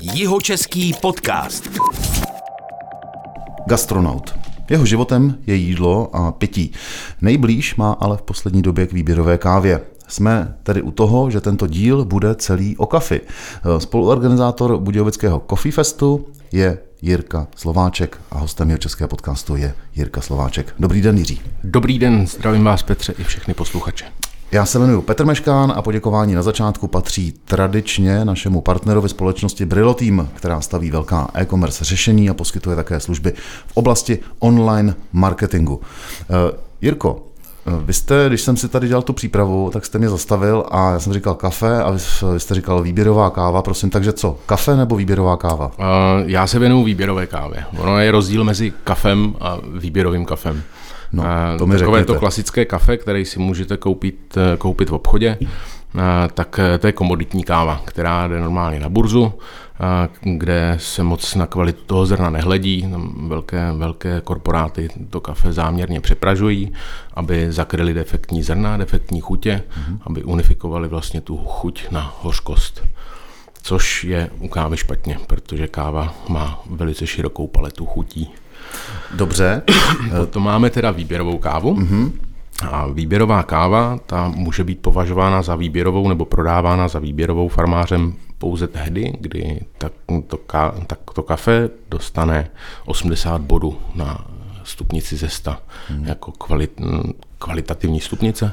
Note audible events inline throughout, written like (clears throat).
Jihočeský podcast. Gastronaut. Jeho životem je jídlo a pití. Nejblíž má ale v poslední době k výběrové kávě. Jsme tedy u toho, že tento díl bude celý o kafi. Spoluorganizátor Budějovického Coffee Festu je Jirka Slováček a hostem jeho českého podcastu je Jirka Slováček. Dobrý den, Jiří. Dobrý den, zdravím vás Petře i všechny posluchače. Já se jmenuji Petr Meškán a poděkování na začátku patří tradičně našemu partnerovi společnosti Brillo Team, která staví velká e-commerce řešení a poskytuje také služby v oblasti online marketingu. Eh, Jirko, eh, vy jste, když jsem si tady dělal tu přípravu, tak jste mě zastavil a já jsem říkal kafe a vy, vy jste říkal výběrová káva, prosím, takže co, kafe nebo výběrová káva? Uh, já se věnuju výběrové kávě. Ono je rozdíl mezi kafem a výběrovým kafem. No, to mi Takové řekněte. to klasické kafe, které si můžete koupit, eh, koupit v obchodě, tak eh, to je komoditní káva, která jde normálně na burzu, kde se moc na kvalitu toho zrna nehledí. Tam velké, velké korporáty to kafe záměrně přepražují, aby zakryli defektní zrna, defektní chutě, mm-hmm. aby unifikovali vlastně tu chuť na hořkost. Což je u kávy špatně, protože káva má velice širokou paletu chutí. Dobře. (coughs) to máme teda výběrovou kávu. Mm-hmm. A výběrová káva, ta může být považována za výběrovou nebo prodávána za výběrovou farmářem pouze tehdy, kdy tak to, ka, tak to kafe dostane 80 bodů na stupnici ze 100 hmm. jako kvalit, kvalitativní stupnice.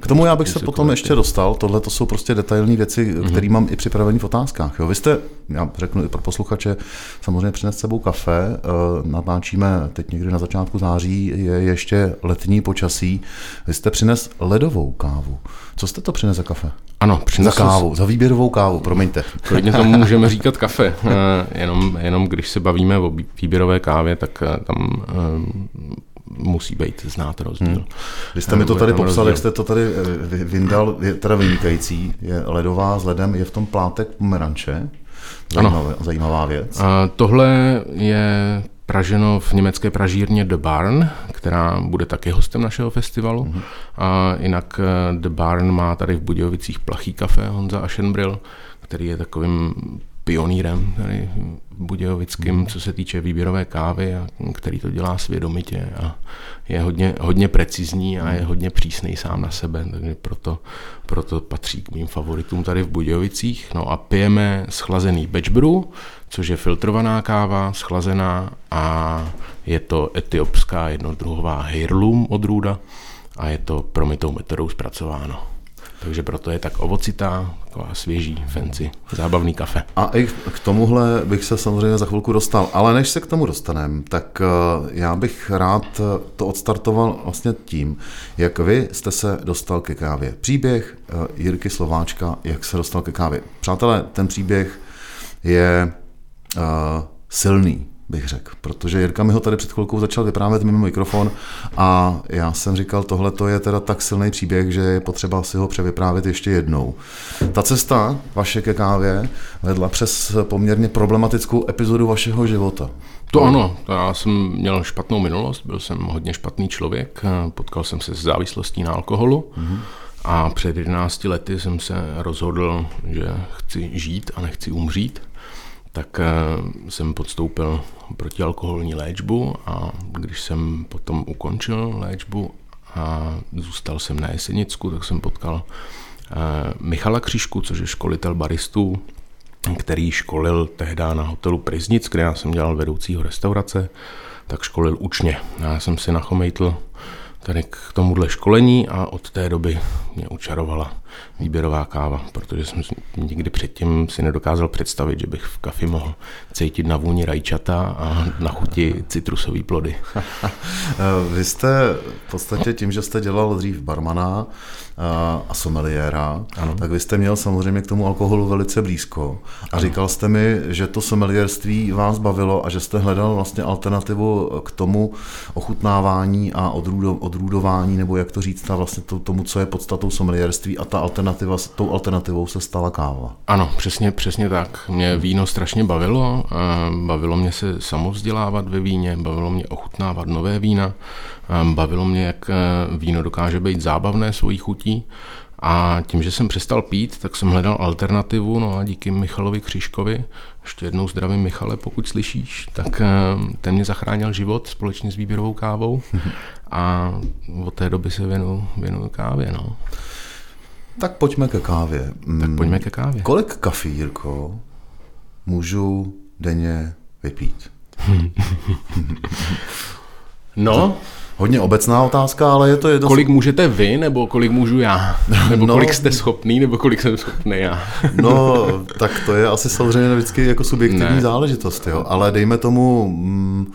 K tomu já bych se potom ještě dostal. Tohle to jsou prostě detailní věci, mm-hmm. které mám i připravené v otázkách. Jo. Vy jste, já řeknu i pro posluchače, samozřejmě přines sebou kafe. Eh, natáčíme teď někdy na začátku září, je ještě letní počasí. Vy jste přines ledovou kávu. Co jste to přines za kafe? Ano, přines za kávu, za výběrovou kávu, promiňte. Klidně tomu (laughs) můžeme říkat kafe. Eh, jenom, jenom když se bavíme o výběrové kávě, tak eh, tam musí být znát rozdíl. Hmm. Vy jste mi to tady popsal, rozdíl. jak jste to tady eh, vyndal, je teda vynikající, je ledová s ledem, je v tom plátek pomeranče, zajímavá, ano. zajímavá věc. A tohle je praženo v německé pražírně The Barn, která bude taky hostem našeho festivalu. Mm-hmm. A jinak eh, The Barn má tady v Budějovicích plachý kafe Honza Aschenbrill, který je takovým pionýrem tady Budějovickým, hmm. co se týče výběrové kávy, a který to dělá svědomitě a je hodně, hodně precizní a je hodně přísný sám na sebe, takže proto, proto patří k mým favoritům tady v Budějovicích. No a pijeme schlazený batch brew, což je filtrovaná káva, schlazená a je to etiopská jednodruhová heirloom odrůda a je to promitou metodou zpracováno. Takže proto je tak ovocitá, taková svěží, fancy, zábavný kafe. A i k tomuhle bych se samozřejmě za chvilku dostal, ale než se k tomu dostaneme, tak eh, já bych rád to odstartoval vlastně tím, jak vy jste se dostal ke kávě. Příběh eh, Jirky Slováčka, jak se dostal ke kávě. Přátelé, ten příběh je uh, silný bych řekl, protože Jirka mi ho tady před chvilkou začal vyprávět mimo mikrofon a já jsem říkal, tohle to je teda tak silný příběh, že je potřeba si ho převyprávět ještě jednou. Ta cesta vaše ke kávě vedla přes poměrně problematickou epizodu vašeho života. To ano, já jsem měl špatnou minulost, byl jsem hodně špatný člověk, potkal jsem se s závislostí na alkoholu mm-hmm. a před 11 lety jsem se rozhodl, že chci žít a nechci umřít tak eh, jsem podstoupil protialkoholní léčbu a když jsem potom ukončil léčbu a zůstal jsem na Jesenicku, tak jsem potkal eh, Michala Křížku, což je školitel baristů, který školil tehdy na hotelu Priznic, kde já jsem dělal vedoucího restaurace, tak školil učně. Já jsem si nachomejtl tady k tomuhle školení a od té doby mě učarovala výběrová káva, protože jsem nikdy předtím si nedokázal představit, že bych v kafi mohl cítit na vůni rajčata a na chuti citrusové plody. (laughs) Vy jste v podstatě tím, že jste dělal dřív barmana, a someliéra, ano. tak vy jste měl samozřejmě k tomu alkoholu velice blízko. A ano. říkal jste mi, že to someliérství vás bavilo a že jste hledal vlastně alternativu k tomu ochutnávání a odrůdování, nebo jak to říct, a vlastně tomu, co je podstatou someliérství a ta alternativa, tou alternativou se stala káva. Ano, přesně, přesně tak. Mě víno strašně bavilo. Bavilo mě se samovzdělávat ve víně, bavilo mě ochutnávat nové vína, bavilo mě, jak víno dokáže být zábavné svojí chutí A tím, že jsem přestal pít, tak jsem hledal alternativu, no a díky Michalovi Křiškovi, ještě jednou zdravím Michale, pokud slyšíš, tak eh, ten mě zachránil život společně s výběrovou kávou (laughs) a od té doby se věnuju, věnuju kávě, no. Tak pojďme ke kávě. Tak pojďme ke kávě. Kolik kafí, Jirko, můžu denně vypít? (laughs) no, Hodně obecná otázka, ale je to jedno. Kolik můžete vy, nebo kolik můžu já? (laughs) Nebo no, kolik jste schopný, nebo kolik jsem schopný já? (laughs) no, tak to je asi samozřejmě vždycky jako subjektivní ne. záležitost, jo. Ale dejme tomu, mm,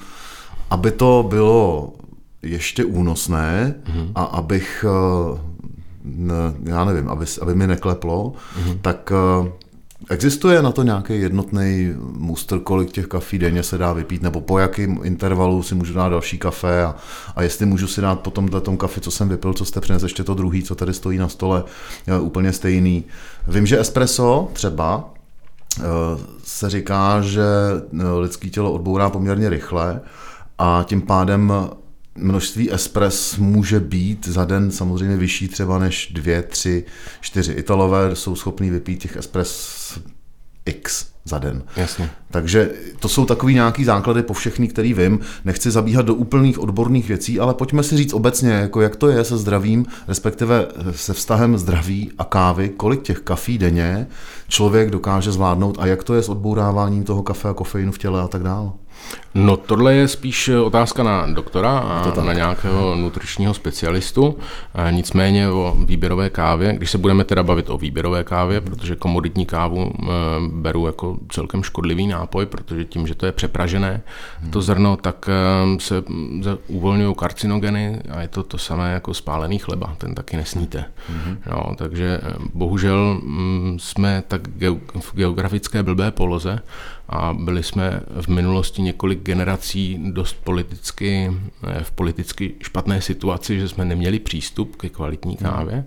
aby to bylo ještě únosné mm-hmm. a abych, eh, já nevím, aby, aby mi nekleplo, mm-hmm. tak eh, Existuje na to nějaký jednotný muster, kolik těch kafí denně se dá vypít, nebo po jakém intervalu si můžu dát další kafe a, a jestli můžu si dát potom tom kafe, co jsem vypil, co jste přinesl, ještě to druhý, co tady stojí na stole, je úplně stejný. Vím, že espresso třeba eh, se říká, že eh, lidský tělo odbourá poměrně rychle a tím pádem množství espres může být za den samozřejmě vyšší třeba než dvě, tři, čtyři. Italové jsou schopní vypít těch espres X za den. Jasně. Takže to jsou takový nějaký základy po všechny, který vím. Nechci zabíhat do úplných odborných věcí, ale pojďme si říct obecně, jako jak to je se zdravím, respektive se vztahem zdraví a kávy, kolik těch kafí denně člověk dokáže zvládnout a jak to je s odbouráváním toho kafe a kofeinu v těle a tak dále. No tohle je spíš otázka na doktora a na nějakého nutričního specialistu. Nicméně o výběrové kávě, když se budeme teda bavit o výběrové kávě, protože komoditní kávu beru jako celkem škodlivý nápoj, protože tím, že to je přepražené, to zrno, tak se uvolňují karcinogeny a je to to samé jako spálený chleba, ten taky nesníte. No, takže bohužel mm, jsme tak v geografické blbé poloze, a byli jsme v minulosti několik generací dost politicky, eh, v politicky špatné situaci, že jsme neměli přístup ke kvalitní kávě. Hmm.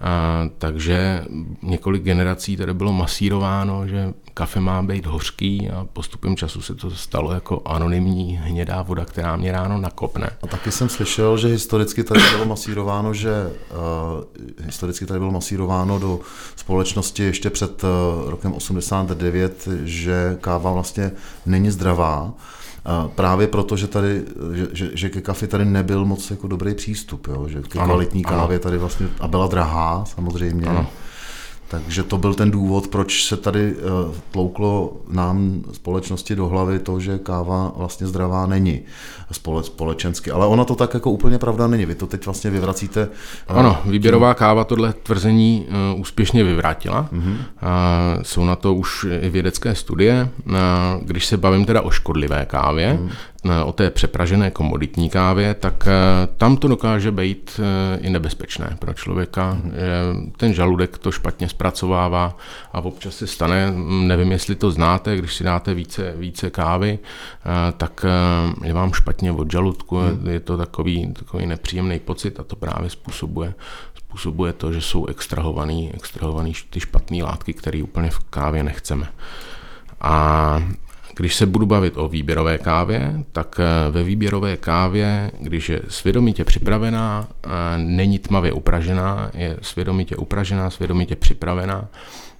A, takže několik generací tady bylo masírováno, že kafe má být hořký a postupem času se to stalo jako anonymní hnědá voda, která mě ráno nakopne. A taky jsem slyšel, že historicky tady bylo masírováno, že uh, historicky tady bylo masírováno do společnosti ještě před uh, rokem 89, že káva vlastně není zdravá právě proto, že tady, že, že, že ke kafi tady nebyl moc jako dobrý přístup, jo? že ke ano, kvalitní kávě ano. tady vlastně, a byla drahá samozřejmě, ano. Takže to byl ten důvod, proč se tady uh, tlouklo nám společnosti do hlavy to, že káva vlastně zdravá není spole, společensky. Ale ona to tak jako úplně pravda není. Vy to teď vlastně vyvracíte. Uh, ano, výběrová káva tohle tvrzení uh, úspěšně vyvrátila. Uh, jsou na to už i vědecké studie. Když se bavím teda o škodlivé kávě, uh-huh o té přepražené komoditní kávě, tak tam to dokáže být i nebezpečné pro člověka. Ten žaludek to špatně zpracovává a občas se stane, nevím, jestli to znáte, když si dáte více, více kávy, eh, tak eh, je vám špatně od žaludku, hmm. je to takový, takový nepříjemný pocit a to právě způsobuje, způsobuje to, že jsou extrahovaný ty špatné látky, které úplně v kávě nechceme. A když se budu bavit o výběrové kávě, tak eh, ve výběrové kávě, když je svědomitě připravená, eh, není tmavě upražená, je svědomitě upražená, svědomitě připravená,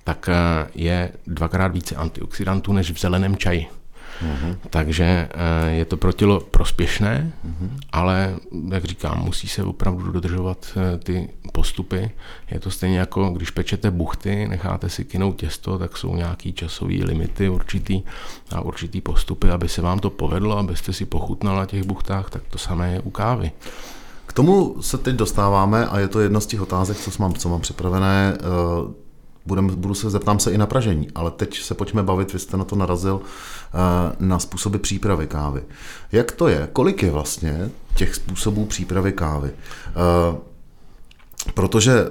tak eh, je dvakrát více antioxidantů než v zeleném čaji. Mm-hmm. Takže eh, je to pro tělo prospěšné, mm-hmm. ale jak říkám, musí se opravdu dodržovat eh, ty postupy. Je to stejně jako když pečete buchty, necháte si kynout těsto, tak jsou nějaký časový limity určitý a určitý postupy, aby se vám to povedlo, abyste si pochutnal na těch buchtách, tak to samé je u kávy. K tomu se teď dostáváme a je to jedna z těch otázek, co mám, co mám připravené eh, budem, budu se zeptám se i na pražení, ale teď se pojďme bavit, vy jste na to narazil, na způsoby přípravy kávy. Jak to je? Kolik je vlastně těch způsobů přípravy kávy? Eh, protože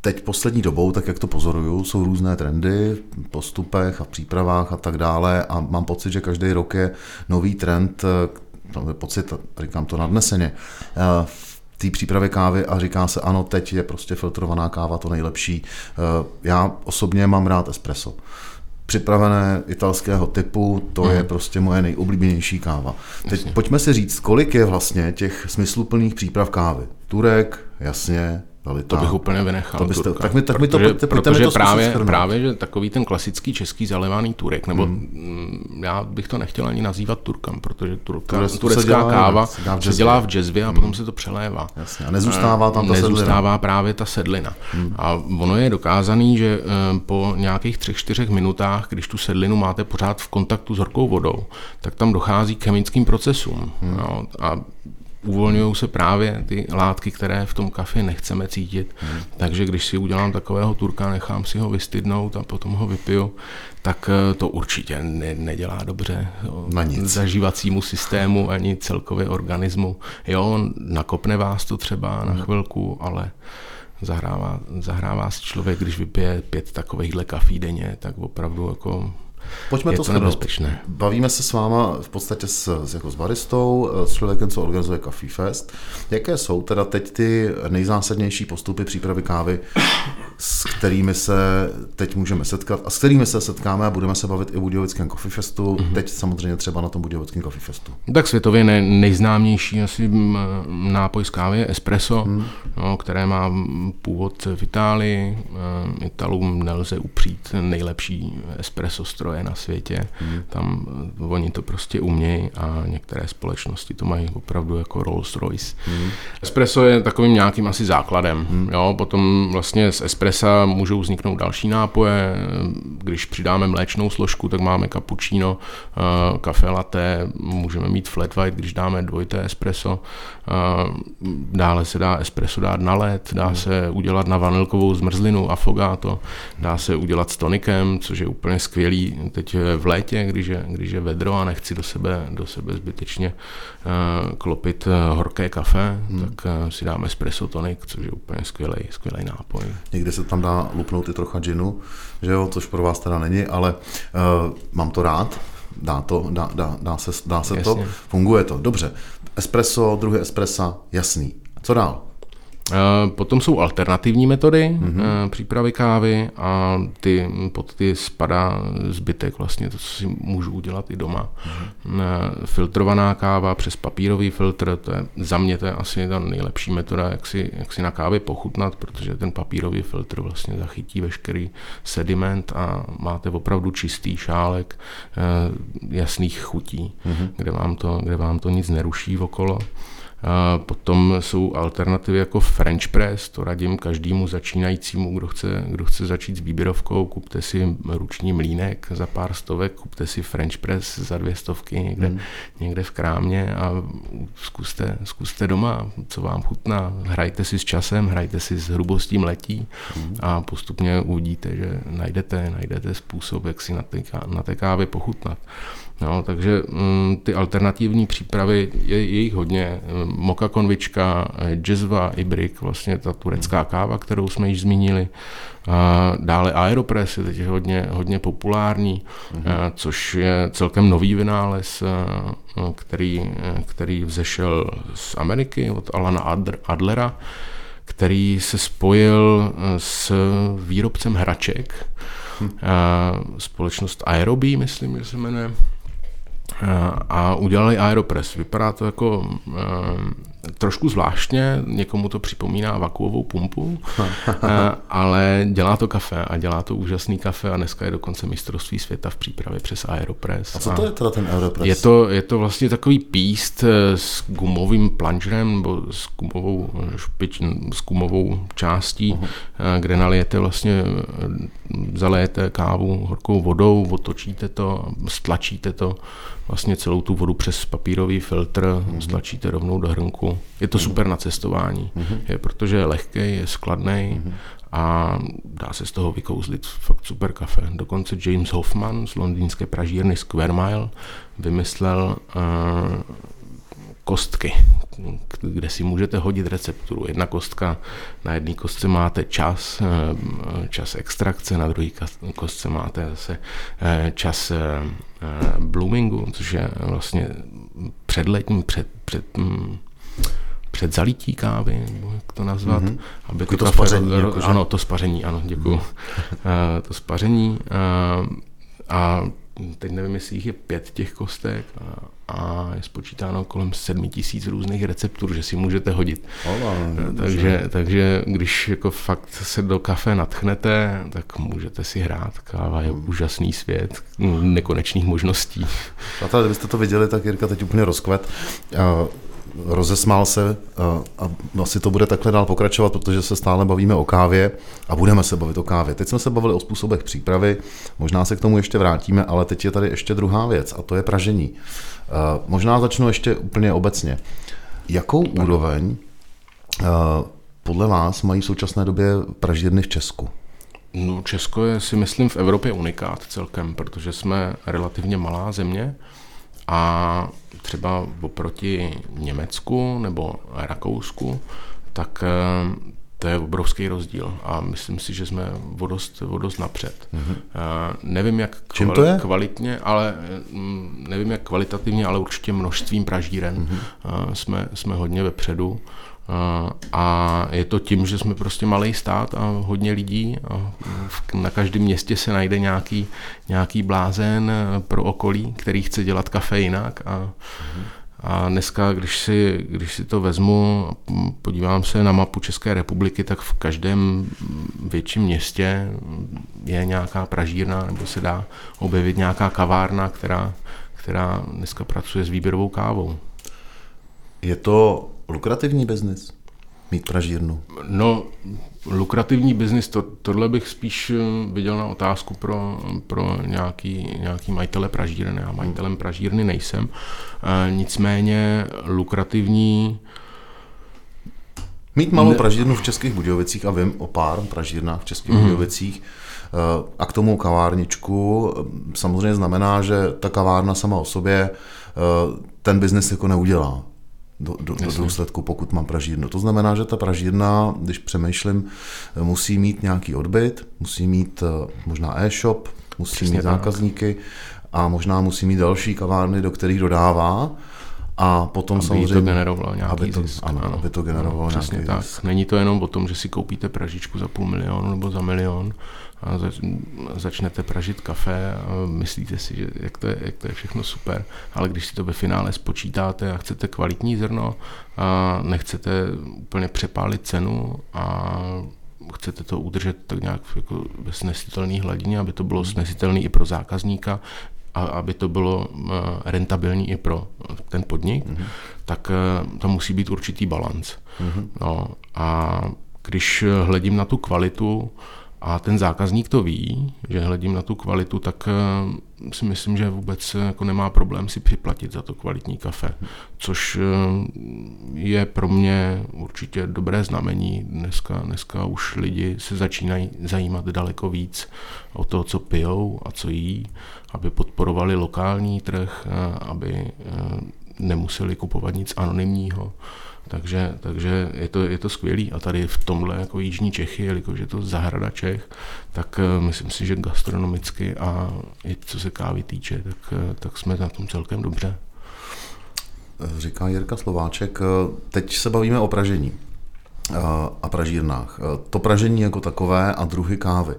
teď poslední dobou, tak jak to pozoruju, jsou různé trendy v postupech a v přípravách a tak dále a mám pocit, že každý rok je nový trend, eh, pocit, říkám to nadneseně, v té přípravě kávy a říká se, ano, teď je prostě filtrovaná káva to nejlepší. Eh, já osobně mám rád espresso. Připravené italského typu, to mm. je mhm. prostě moje nejoblíbenější káva. Teď jasně. pojďme si říct, kolik je vlastně těch smysluplných příprav kávy. Turek, jasně, Zalitá. To bych úplně vynechal. To byste, Turka. tak mi, tak mi to protože, pojďte, pojďte mi protože to zkusit právě, shrnout. právě, že takový ten klasický český zalevaný turek, nebo mm. já bych to nechtěl ani nazývat turkam, protože turka, Turecku se turecká dělá káva se dělá v se dělá v jazzvě a potom se to přelévá. Jasně, a nezůstává tam ta Nezůstává právě ta sedlina. A ono je dokázaný, že eh, po nějakých třech, čtyřech minutách, když tu sedlinu máte pořád v kontaktu s horkou vodou, tak tam dochází k chemickým procesům. Jo, a uvolňují se právě ty látky, které v tom kafe nechceme cítit. Hmm. Takže když si udělám takového turka, nechám si ho vystydnout a potom ho vypiju, tak eh, to určitě ne, nedělá dobře Na nic. zažívacímu systému ani celkově organismu. Jo, nakopne vás to třeba na chvilku, ale zahrává, zahrává si člověk, když vypije pět takovýchhle kafí denně, tak opravdu jako Pojďme je to to nebezpečné. Bavíme se s váma v podstatě s, s, jako s baristou, s člověkem, co organizuje Coffee Fest. Jaké jsou teda teď ty nejzásadnější postupy přípravy kávy, s kterými se teď můžeme setkat a s kterými se setkáme a budeme se bavit i v Budějovickém Coffee Festu, mm-hmm. teď samozřejmě třeba na tom Budějovickém Coffee Festu. Tak světově ne, nejznámější asi mm, nápoj z kávy je espresso, hmm. no, které má původ v Itálii. Eh, Italům nelze upřít nejlepší espresso stroje na světě. Hmm. Tam eh, oni to prostě umějí a některé společnosti to mají opravdu jako Rolls Royce. Hmm. Espresso je takovým nějakým asi základem. Hmm. Jo, potom vlastně z espressa můžou vzniknout další nápoje. Když přidáme mléčnou složku, tak máme cappuccino, eh, kafe latte, můžeme mít flat white, když dáme dvojité espresso. Eh, Dále se dá espresso dát na led, dá se udělat na vanilkovou zmrzlinu, affogato, dá se udělat s tonikem, což je úplně skvělý teď v létě, když je, když je vedro a nechci do sebe, do sebe zbytečně eh, klopit eh, horké kafe, hmm. tak eh, si dáme espresso tonik, což je úplně skvělý, skvělý nápoj. Někdy se tam dá lupnout i trocha džinu, že jo, což pro vás teda není, ale uh, mám to rád, dá, to, dá, dá, dá se, dá se to, funguje to, dobře. Espresso, druhý espressa, jasný. Co dál? Eh, Potom jsou alternativní metody mm-hmm. přípravy kávy a ty, pod ty spadá zbytek vlastně to, co si můžu udělat i doma. Mm-hmm. Filtrovaná káva přes papírový filtr, to je za mě to je asi ta nejlepší metoda, jak si, jak si na kávě pochutnat, protože ten papírový filtr vlastně zachytí veškerý sediment a máte opravdu čistý šálek jasných chutí, mm-hmm. kde, vám to, kde vám to nic neruší okolo. A potom jsou alternativy jako French press, to radím každému začínajícímu, kdo chce, kdo chce začít s výběrovkou, kupte si ruční mlínek za pár stovek, kupte si French press za dvě stovky někde, hmm. někde v krámě a zkuste, zkuste doma, co vám chutná. Hrajte si s časem, hrajte si s hrubostí mletí hmm. a postupně uvidíte, že najdete, najdete způsob, jak si na té, na té kávě pochutnat. No, takže mm, ty alternativní přípravy, je, je jich hodně. Moka konvička, jazzva, ibrik, vlastně ta turecká káva, kterou jsme již zmínili. A dále Aeropress je teď hodně, hodně populární, mm-hmm. což je celkem nový vynález, který, který vzešel z Ameriky od Alana Adlera, který se spojil s výrobcem hraček, hm. společnost Aerobee, myslím, že se jmenuje, a udělali Aeropress. Vypadá to jako uh, trošku zvláštně, někomu to připomíná vakuovou pumpu, uh, (laughs) ale dělá to kafe a dělá to úžasný kafe a dneska je dokonce mistrovství světa v přípravě přes Aeropress. A co to je teda ten Aeropress? Je to, je to vlastně takový píst s gumovým plungerem nebo s gumovou, špič, s gumovou částí, uh-huh. kde nalijete vlastně, zalejete kávu horkou vodou, otočíte to, stlačíte to vlastně celou tu vodu přes papírový filtr, mm-hmm. stlačíte rovnou do hrnku. Je to super na cestování, mm-hmm. je, protože je lehký, je skladný mm-hmm. a dá se z toho vykouzlit fakt super kafe. Dokonce James Hoffman z londýnské pražírny Square Mile vymyslel uh, kostky, kde si můžete hodit recepturu. Jedna kostka, na jedné kostce máte čas, čas extrakce, na druhé kostce máte zase čas bloomingu, což je vlastně předletní, před, před, před zalití kávy, jak to nazvat. Mm-hmm. Aby to, to spaření. Ro, jako, ano, to spaření, ano, děkuji. Mm. (laughs) to spaření a teď nevím, jestli jich je pět těch kostek a, a je spočítáno kolem sedmi tisíc různých receptur, že si můžete hodit. Ola, takže, takže když jako fakt se do kafe natchnete, tak můžete si hrát. Káva je úžasný svět, nekonečných možností. Přátelé, kdybyste to viděli, tak Jirka teď úplně rozkvet rozesmál se a asi to bude takhle dál pokračovat, protože se stále bavíme o kávě a budeme se bavit o kávě. Teď jsme se bavili o způsobech přípravy, možná se k tomu ještě vrátíme, ale teď je tady ještě druhá věc a to je pražení. Možná začnu ještě úplně obecně. Jakou úroveň podle vás mají v současné době pražírny v Česku? No, Česko je si myslím v Evropě unikát celkem, protože jsme relativně malá země a třeba oproti Německu nebo Rakousku, tak eh, to je obrovský rozdíl a myslím si, že jsme vodost, vodost napřed. Mm-hmm. Nevím, jak Čím to je? kvalitně, ale mm, nevím, jak kvalitativně, ale určitě množstvím pražíren mm-hmm. jsme, jsme hodně vepředu. A je to tím, že jsme prostě malý stát a hodně lidí a na každém městě se najde nějaký, nějaký blázen pro okolí, který chce dělat kafe jinak a, a dneska, když si, když si to vezmu, podívám se na mapu České republiky, tak v každém větším městě je nějaká pražírna nebo se dá objevit nějaká kavárna, která, která dneska pracuje s výběrovou kávou. Je to lukrativní biznis? Mít pražírnu? No, lukrativní biznis, to, tohle bych spíš eh, viděl na otázku pro, pro nějaký, nějaký majitele pražírny. Já majitelem pražírny nejsem. E, nicméně lukrativní Mít malou ne... pražírnu v Českých Budějovicích a vím o pár pražírnách v Českých mm. Budějovicích eh, a k tomu kavárničku samozřejmě znamená, že ta kavárna sama o sobě ten biznis jako neudělá do, do, do důsledku, pokud mám pražírnu. To znamená, že ta pražírna, když přemýšlím, musí mít nějaký odbyt, musí mít eh, možná e-shop, musí Přesně mít tak. zákazníky a možná musí mít další kavárny, do kterých dodává. A potom aby samozřejmě... to generovalo nějaký aby to, zisk. Ano, ano, aby to generovalo no, nějaký tak. zisk. Není to jenom o tom, že si koupíte pražičku za půl milionu nebo za milion a zač, začnete pražit kafe a myslíte si, že jak to, je, jak to je všechno super, ale když si to ve finále spočítáte a chcete kvalitní zrno a nechcete úplně přepálit cenu a chcete to udržet tak nějak jako ve snesitelné hladině, aby to bylo snesitelné i pro zákazníka, a aby to bylo eh, rentabilní i pro ten podnik, mm-hmm. tak eh, tam musí být určitý balans. Mm-hmm. No, a když hledím na tu kvalitu, a ten zákazník to ví, že hledím na tu kvalitu, tak eh, si myslím, že vůbec jako nemá problém si připlatit za to kvalitní kafe, což je pro mě určitě dobré znamení. Dneska, dneska už lidi se začínají zajímat daleko víc o to, co pijou a co jí, aby podporovali lokální trh, aby nemuseli kupovat nic anonymního. Takže, takže je to, je to skvělý. A tady v tomhle jako Jižní Čechy, jelikož je to zahrada Čech, tak myslím si, že gastronomicky a i co se kávy týče, tak, tak jsme na tom celkem dobře. Říká Jirka Slováček. Teď se bavíme o pražení a pražírnách. To pražení jako takové a druhy kávy.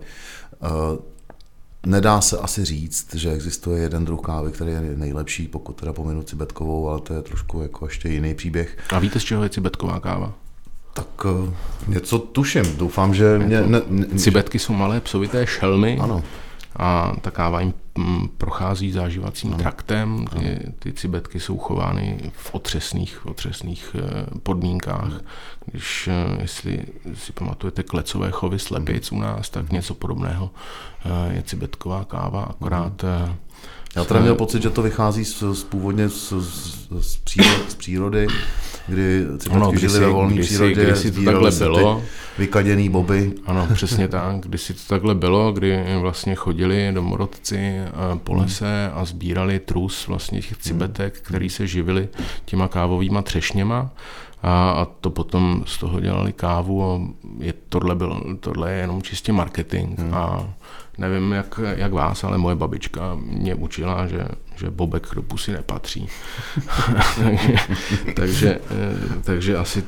Nedá se asi říct, že existuje jeden druh kávy, který je nejlepší, pokud teda pominu cibetkovou, ale to je trošku jako ještě jiný příběh. A víte, z čeho je cibetková káva? Tak uh, něco tuším. Doufám, že... Mě, ne, ne, Cibetky jsou malé psovité šelmy. Ano a ta káva jim mm, prochází záživacím ano. traktem. Ty, ty cibetky jsou chovány v otřesných, otřesných eh, podmínkách. Když, eh, jestli si pamatujete klecové chovy slepic u nás, tak něco podobného eh, je cibetková káva, akorát já teda měl pocit, že to vychází z, z původně z, z, z, přírody, z přírody, kdy cibetky žili ve volné přírodě, kdysi to takhle bylo. vykaděný boby. Ano, přesně tak. Kdysi to takhle bylo, kdy vlastně chodili domorodci eh, po hmm. lese a sbírali trus vlastně těch cibetek, který se živili těma kávovýma třešněma a, a to potom z toho dělali kávu a je, tohle, byl, tohle je jenom čistě marketing hmm. a nevím jak, jak vás, ale moje babička mě učila, že, že bobek do pusy nepatří. takže, (laughs) takže, eh, takže asi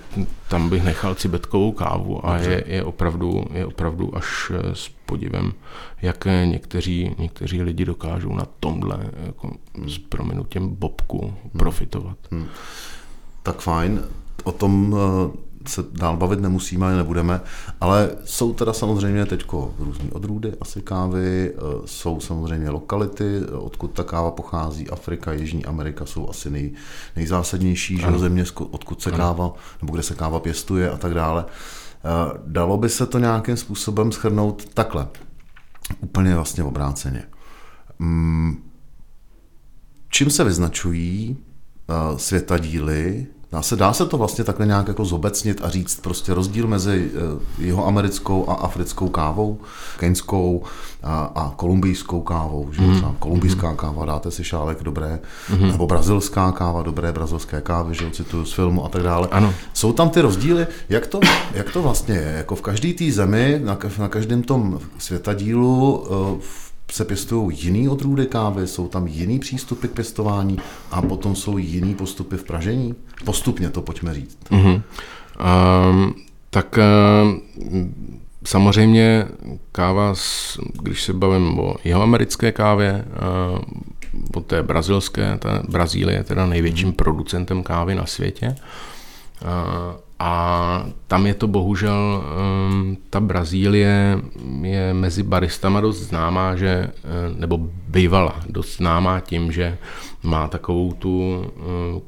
tam bych nechal cibetkovou kávu a je, je, opravdu, je opravdu až eh, s podivem, jak někteří, někteří lidi dokážou na tomhle jako s prominutím bobku hmm. profitovat. Hmm. Tak fajn. O tom eh, se dál bavit nemusíme, nebudeme, ale jsou teda samozřejmě teď různé odrůdy asi kávy, eh, jsou samozřejmě lokality, odkud ta káva pochází, Afrika, Jižní Amerika jsou asi nej, nejzásadnější že země, odkud se ano. káva, nebo kde se káva pěstuje a tak dále. Eh, dalo by se to nějakým způsobem schrnout takhle, úplně vlastně obráceně. Mm, čím se vyznačují eh, světadíly Dá se, dá se to vlastně takhle nějak jako zobecnit a říct prostě rozdíl mezi eh, jeho americkou a africkou kávou, keňskou a, a kolumbijskou kávou. Že? Mm. kolumbijská mm. káva, dáte si šálek dobré, mm. nebo brazilská káva, dobré brazilské kávy, že cituju z filmu a tak dále. Ano. Jsou tam ty rozdíly, jak to, jak to vlastně je? Jako v každé té zemi, na, na každém tom světadílu, v eh, se pěstují jiný odrůdy kávy, jsou tam jiný přístupy k pěstování a potom jsou jiný postupy v pražení? Postupně to pojďme říct. Mm-hmm. Um, tak uh, samozřejmě káva, když se bavím o jeho americké kávě, uh, o té brazilské, ta Brazílie je teda největším mm-hmm. producentem kávy na světě. Uh, a tam je to bohužel, um, ta Brazílie je mezi baristama dost známá, že, eh, nebo bývala dost známá tím, že má takovou tu uh,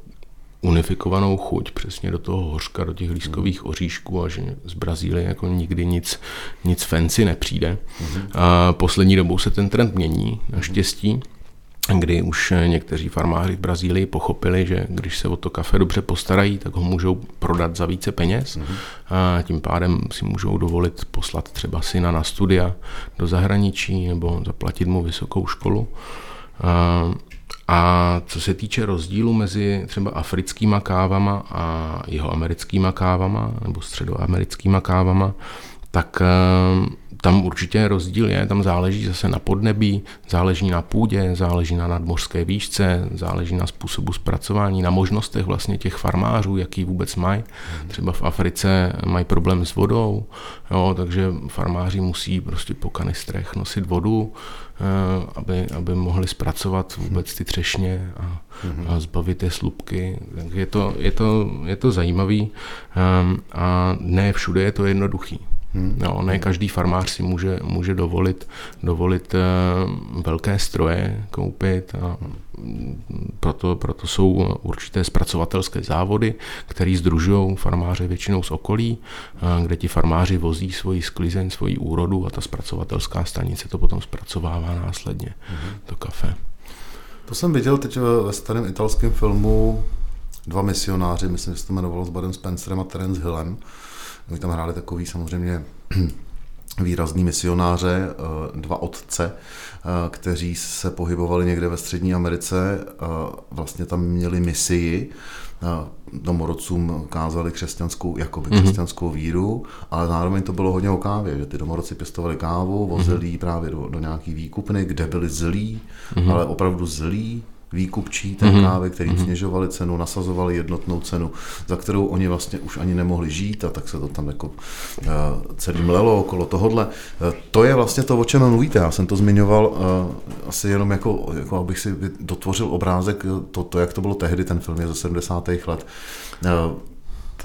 unifikovanou chuť přesně do toho hořka, do těch lískových oříšků a že z Brazílie jako nikdy nic, nic fancy nepřijde. Mm-hmm. A poslední dobou se ten trend mění, naštěstí kdy už někteří farmáři v Brazílii pochopili, že když se o to kafe dobře postarají, tak ho můžou prodat za více peněz mm-hmm. a tím pádem si můžou dovolit poslat třeba syna na studia do zahraničí nebo zaplatit mu vysokou školu. A, a co se týče rozdílu mezi třeba africkýma kávama a jeho americkýma kávama nebo středoamerickýma kávama, tak tam určitě rozdíl je, tam záleží zase na podnebí, záleží na půdě, záleží na nadmořské výšce, záleží na způsobu zpracování, na možnostech vlastně těch farmářů, jaký vůbec mají. Třeba v Africe mají problém s vodou, jo, takže farmáři musí prostě po kanistrech nosit vodu, eh, aby, aby mohli zpracovat vůbec ty třešně a, a zbavit je slupky. Takže je to, je to, je to zajímavý ehm, a ne všude je to jednoduchý. Hmm. No, ne každý farmář si může, může dovolit, dovolit uh, velké stroje koupit a proto, proto jsou určité zpracovatelské závody, které združují farmáře většinou z okolí, uh, kde ti farmáři vozí svoji sklizeň, svoji úrodu a ta zpracovatelská stanice to potom zpracovává následně, hmm. to kafe. To jsem viděl teď ve starém italském filmu dva misionáři, myslím, že se to jmenovalo s Badem Spencerem a Terence Hillem, Oni tam hráli takový samozřejmě (clears throat) výrazný misionáře, eh, dva otce, eh, kteří se pohybovali někde ve Střední Americe, vlastně tam měli misii, domorodcům kázali křesťanskou, jakoby mm-hmm. křesťanskou víru, ale zároveň to bylo hodně o kávě, že ty domorodci pěstovali kávu, vozili mm-hmm. právě do, do nějaký výkupny, kde byli zlí, mm-hmm. ale opravdu zlí, výkupčí té mm-hmm. kávy, který mm-hmm. snižovali cenu, nasazovali jednotnou cenu, za kterou oni vlastně už ani nemohli žít a tak se to tam jako uh, celý mlelo okolo tohodle. Uh, to je vlastně to, o čem mluvíte. Já jsem to zmiňoval uh, asi jenom jako, jako abych si dotvořil obrázek, to, to, jak to bylo tehdy, ten film je ze 70. let. Uh,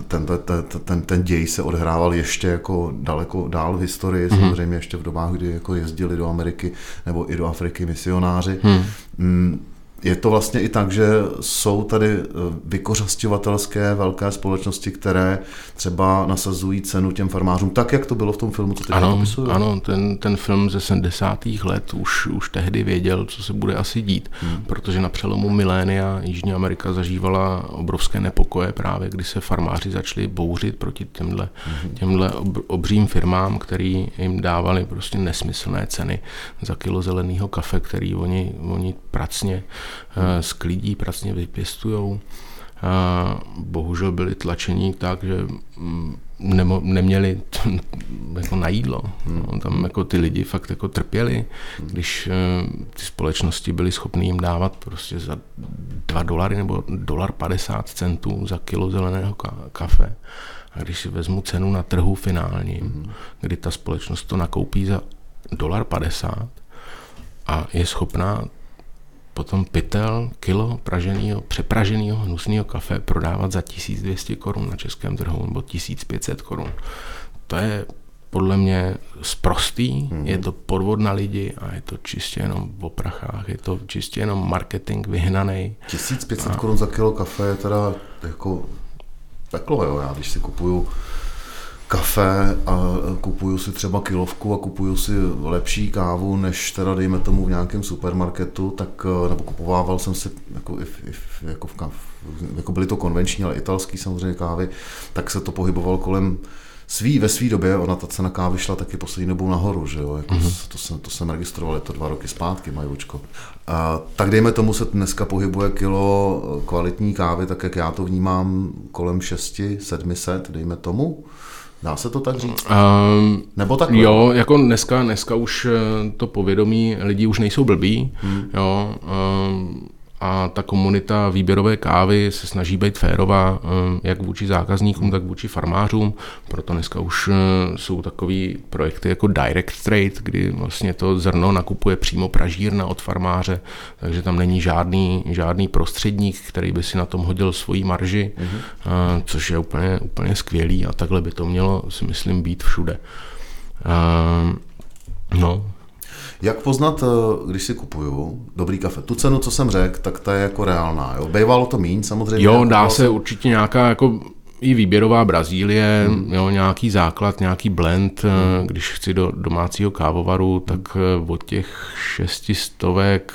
ten, ten, ten, ten děj se odhrával ještě jako daleko dál v historii, mm-hmm. samozřejmě ještě v dobách, kdy jako jezdili do Ameriky nebo i do Afriky misionáři. Hmm. Mm je to vlastně i tak, že jsou tady eh, vykořasťovatelské velké společnosti, které třeba nasazují cenu těm farmářům, tak, jak to bylo v tom filmu, co teď ano, popisuju. Ano, ten, ten film ze 70. let už, už tehdy věděl, co se bude asi dít, hmm. protože na přelomu milénia Jižní Amerika zažívala obrovské nepokoje právě, kdy se farmáři začali bouřit proti těmhle, hmm. těmhle obřím firmám, který jim dávali prostě nesmyslné ceny za kilo zeleného kafe, který oni, oni pracně eh, klidí pracně vypěstujou. a bohužel byli tlačení tak, že mm, nemo, neměli t, (laughs) jako na jídlo. No, tam jako ty lidi fakt jako trpěli, když uh, ty společnosti byly schopné jim dávat prostě za 2 dolary nebo dolar 50 centů za kilo zeleného kafe. A když si vezmu cenu na trhu finální, mm-hmm. kdy ta společnost to nakoupí za dolar 50 a je schopná potom pytel, kilo praženého, přepraženého hnusného kafe prodávat za 1200 korun na českém trhu nebo 1500 korun. To je podle mě sprostý, mm-hmm. je to podvod na lidi a je to čistě jenom v oprachách, je to čistě jenom marketing vyhnaný. 1500 a... korun za kilo kafe je teda jako peklo, jo. Já když si kupuju kafe a kupuju si třeba kilovku a kupuju si lepší kávu, než teda dejme tomu v nějakém supermarketu, tak nebo kupovával jsem si jako, i, i, jako, v, jako byly to konvenční, ale italský samozřejmě kávy, tak se to pohybovalo kolem svý, ve své době, ona ta cena kávy šla taky poslední dobou nahoru, že jo, jako mm-hmm. to, jsem, to jsem registroval, je to dva roky zpátky, majoučko. A, tak dejme tomu se dneska pohybuje kilo kvalitní kávy, tak jak já to vnímám, kolem 6, 700, dejme tomu. Dá se to tak říct? Um, Nebo tak? Jo, jako dneska, dneska už eh, to povědomí lidí už nejsou blbí. Hmm. Jo, um, a ta komunita výběrové kávy se snaží být férová eh, jak vůči zákazníkům, tak vůči farmářům. Proto dneska už eh, jsou takový projekty jako Direct Trade, kdy vlastně to zrno nakupuje přímo pražírna od farmáře, takže tam není žádný, žádný prostředník, který by si na tom hodil svoji marži, mm-hmm. což je úplně, úplně skvělý a takhle by to mělo, si myslím, být všude. No, jak poznat, eh, když si kupuju dobrý kafe? Tu cenu, co jsem řekl, tak ta je jako reálná. Jo? Bejvalo to míň, samozřejmě. Jo, dá se určitě nějaká jako i výběrová Brazílie, hmm. jo, nějaký základ, nějaký blend. Hmm. Když chci do domácího kávovaru, tak eh, od těch šestistovek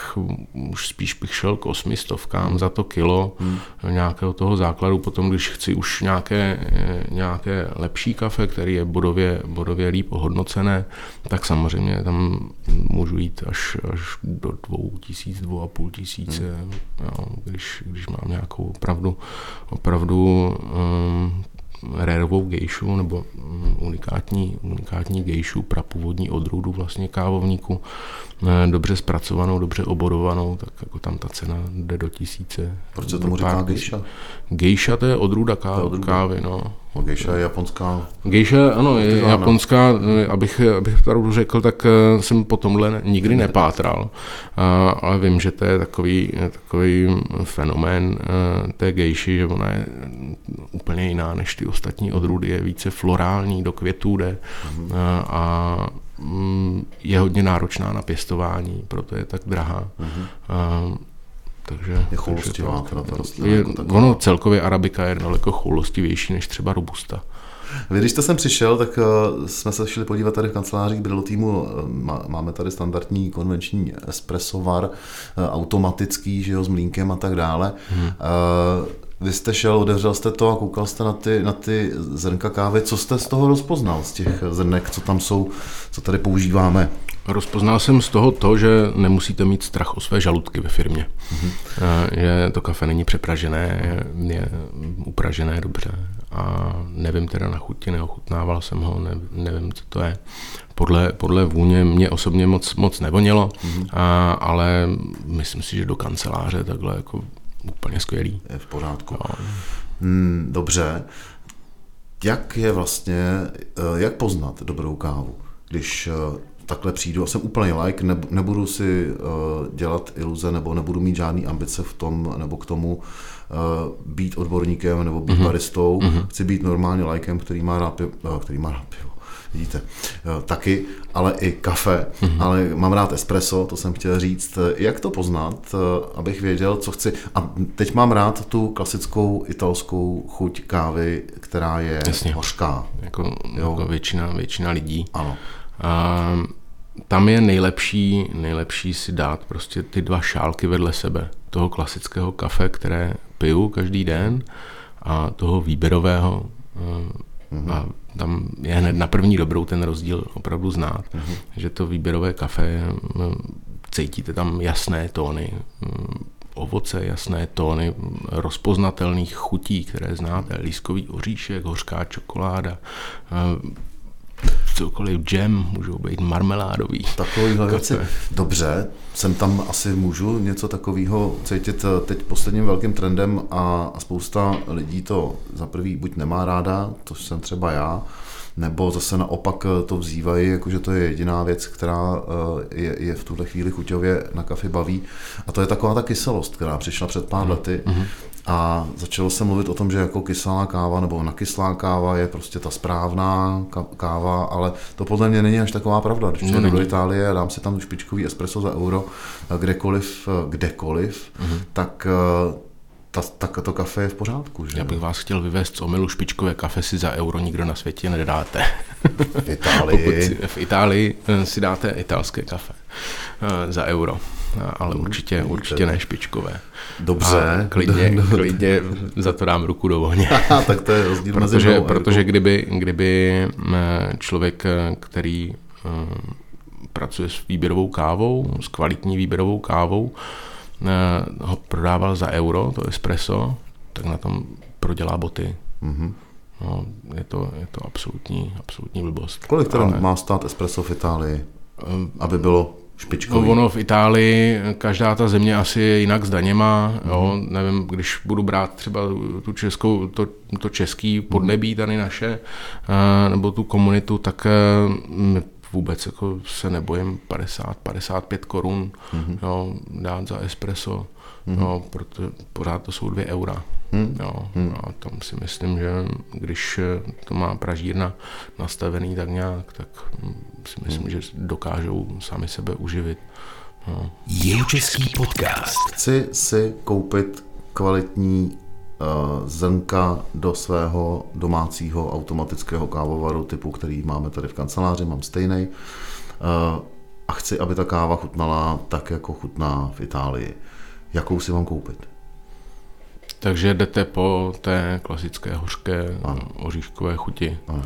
už spíš bych šel k osmistovkám za to kilo hmm. nějakého toho základu. Potom, když chci už nějaké, eh, nějaké lepší kafe, který je bodově, bodově líp ohodnocené, tak samozřejmě tam můžu jít až, až do dvou tisíc, dvou a půl tisíce, hmm. jo, když, když mám nějakou opravdu, opravdu um, rérovou gejšu nebo mm, unikátní, unikátní gejšu prapůvodní odrůdu vlastně kávovníku, eh, dobře zpracovanou, dobře oborovanou, tak jako tam ta cena jde do tisíce. Proč se tomu říká gejša? Gejša to je odrůda kávy, odrůda. kávy no. Gejša je japonská. Gejša, ano, je japonská, abych, abych pravdu řekl, tak eh, jsem po tomhle nikdy nepátral, ale vím, že to je takový, takový fenomén eh, té gejši, že ona je úplně jiná než ty ostatní odrůdy, je více florální, do květů jde mm-hmm. a mm, je hodně náročná na pěstování, proto je tak drahá. Mm-hmm. Takže, je choulostivá teda ta rostlina. Je, jako ono celkově arabika je daleko choulostivější než třeba robusta. Vy, když jste sem přišel, tak uh, jsme se šli podívat tady v kanceláři Brillo týmu. Uh, máme tady standardní konvenční espresso bar, uh, automatický, že jo, s mlínkem a tak dále. Hmm. Vy jste šel, otevřel jste to a koukal jste na ty, na ty zrnka kávy. Co jste z toho rozpoznal, z těch zrnek, co tam jsou, co tady používáme? Rozpoznal jsem z toho to, že nemusíte mít strach o své žaludky ve firmě. Mm-hmm. Že to kafe není přepražené, je, upražené dobře. A nevím teda na chuti, neochutnával jsem ho, ne, nevím, co to je. Podle, podle vůně mě osobně moc, moc nevonělo, mm-hmm. a, ale myslím si, že do kanceláře takhle jako úplně skvělý. Je v pořádku. No. Hmm, dobře. Jak je vlastně, eh, jak poznat dobrou kávu? Když eh, takhle přijdu a jsem úplně like, nebudu si uh, dělat iluze nebo nebudu mít žádný ambice v tom nebo k tomu uh, být odborníkem nebo být mm-hmm. baristou. Mm-hmm. Chci být normálně lajkem, který má rád pivo, uh, který má rád pivo. Vidíte, taky, ale i kafe, mm-hmm. ale mám rád espresso, to jsem chtěl říct. Jak to poznat, abych věděl, co chci. A teď mám rád tu klasickou italskou chuť kávy, která je Jasně. hořká. Jako, jako většina, většina lidí. Ano. Uh, tam je nejlepší, nejlepší si dát prostě ty dva šálky vedle sebe. Toho klasického kafe, které piju každý den a toho výběrového. Mm-hmm. A tam je hned na první dobrou ten rozdíl opravdu znát, mm-hmm. že to výběrové kafe, cítíte tam jasné tóny, ovoce, jasné tóny rozpoznatelných chutí, které znáte, lískový oříšek, hořká čokoláda, cokoliv džem, můžou být marmeládový. Takovýhle věci. Dobře, jsem tam asi můžu něco takového cítit teď posledním velkým trendem a, spousta lidí to za prvý buď nemá ráda, to jsem třeba já, nebo zase naopak to vzývají, jakože to je jediná věc, která eh, je, je v tuhle chvíli chuťově na kafi baví. A to je taková ta kyselost, která přišla před pár mm. lety. Mm-hmm. A začalo se mluvit o tom, že jako kyselá káva nebo nakyslá káva je prostě ta správná káva, ale to podle mě není až taková pravda. Když no, do Itálie a dám si tam špičkový espresso za euro, kdekoliv, kdekoliv, mm-hmm. tak ta, ta, to kafe je v pořádku. Že? Já bych vás chtěl vyvést z omilu špičkové kafe si za euro nikdo na světě nedáte. V Itálii. (laughs) si, v Itálii eh, si dáte italské kafe eh, za euro. Ale určitě, určitě ne špičkové. Dobře. A klidně, (laughs) klidně za to dám ruku do ohně. (laughs) tak to je rozdíl protože, mezi mnou Protože kdyby, kdyby člověk, který pracuje s výběrovou kávou, s kvalitní výběrovou kávou, ho prodával za euro, to espresso, tak na tom prodělá boty. Mm-hmm. No, je to, je to absolutní, absolutní blbost. Kolik teda Ale... má stát espresso v Itálii, aby bylo špičkový? No ono v Itálii, každá ta země asi je jinak s daněma, mm-hmm. jo, nevím, když budu brát třeba tu českou, to, to český podnebí tady naše, uh, nebo tu komunitu, tak uh, vůbec jako se nebojím 50-55 korun mm-hmm. jo, dát za espresso, mm-hmm. jo, protože pořád to jsou dvě eura. Mm. Jo, mm. A tam si myslím, že když to má pražírna nastavený tak nějak, tak si myslím, mm. že dokážou sami sebe uživit. No. Jeho český podcast. Chci si koupit kvalitní Eh, zrnka do svého domácího automatického kávovaru typu, který máme tady v kanceláři, mám stejný. Eh, a chci, aby ta káva chutnala tak, jako chutná v Itálii. Jakou si mám koupit? Takže jdete po té klasické hořké ano. oříškové chuti. Ano.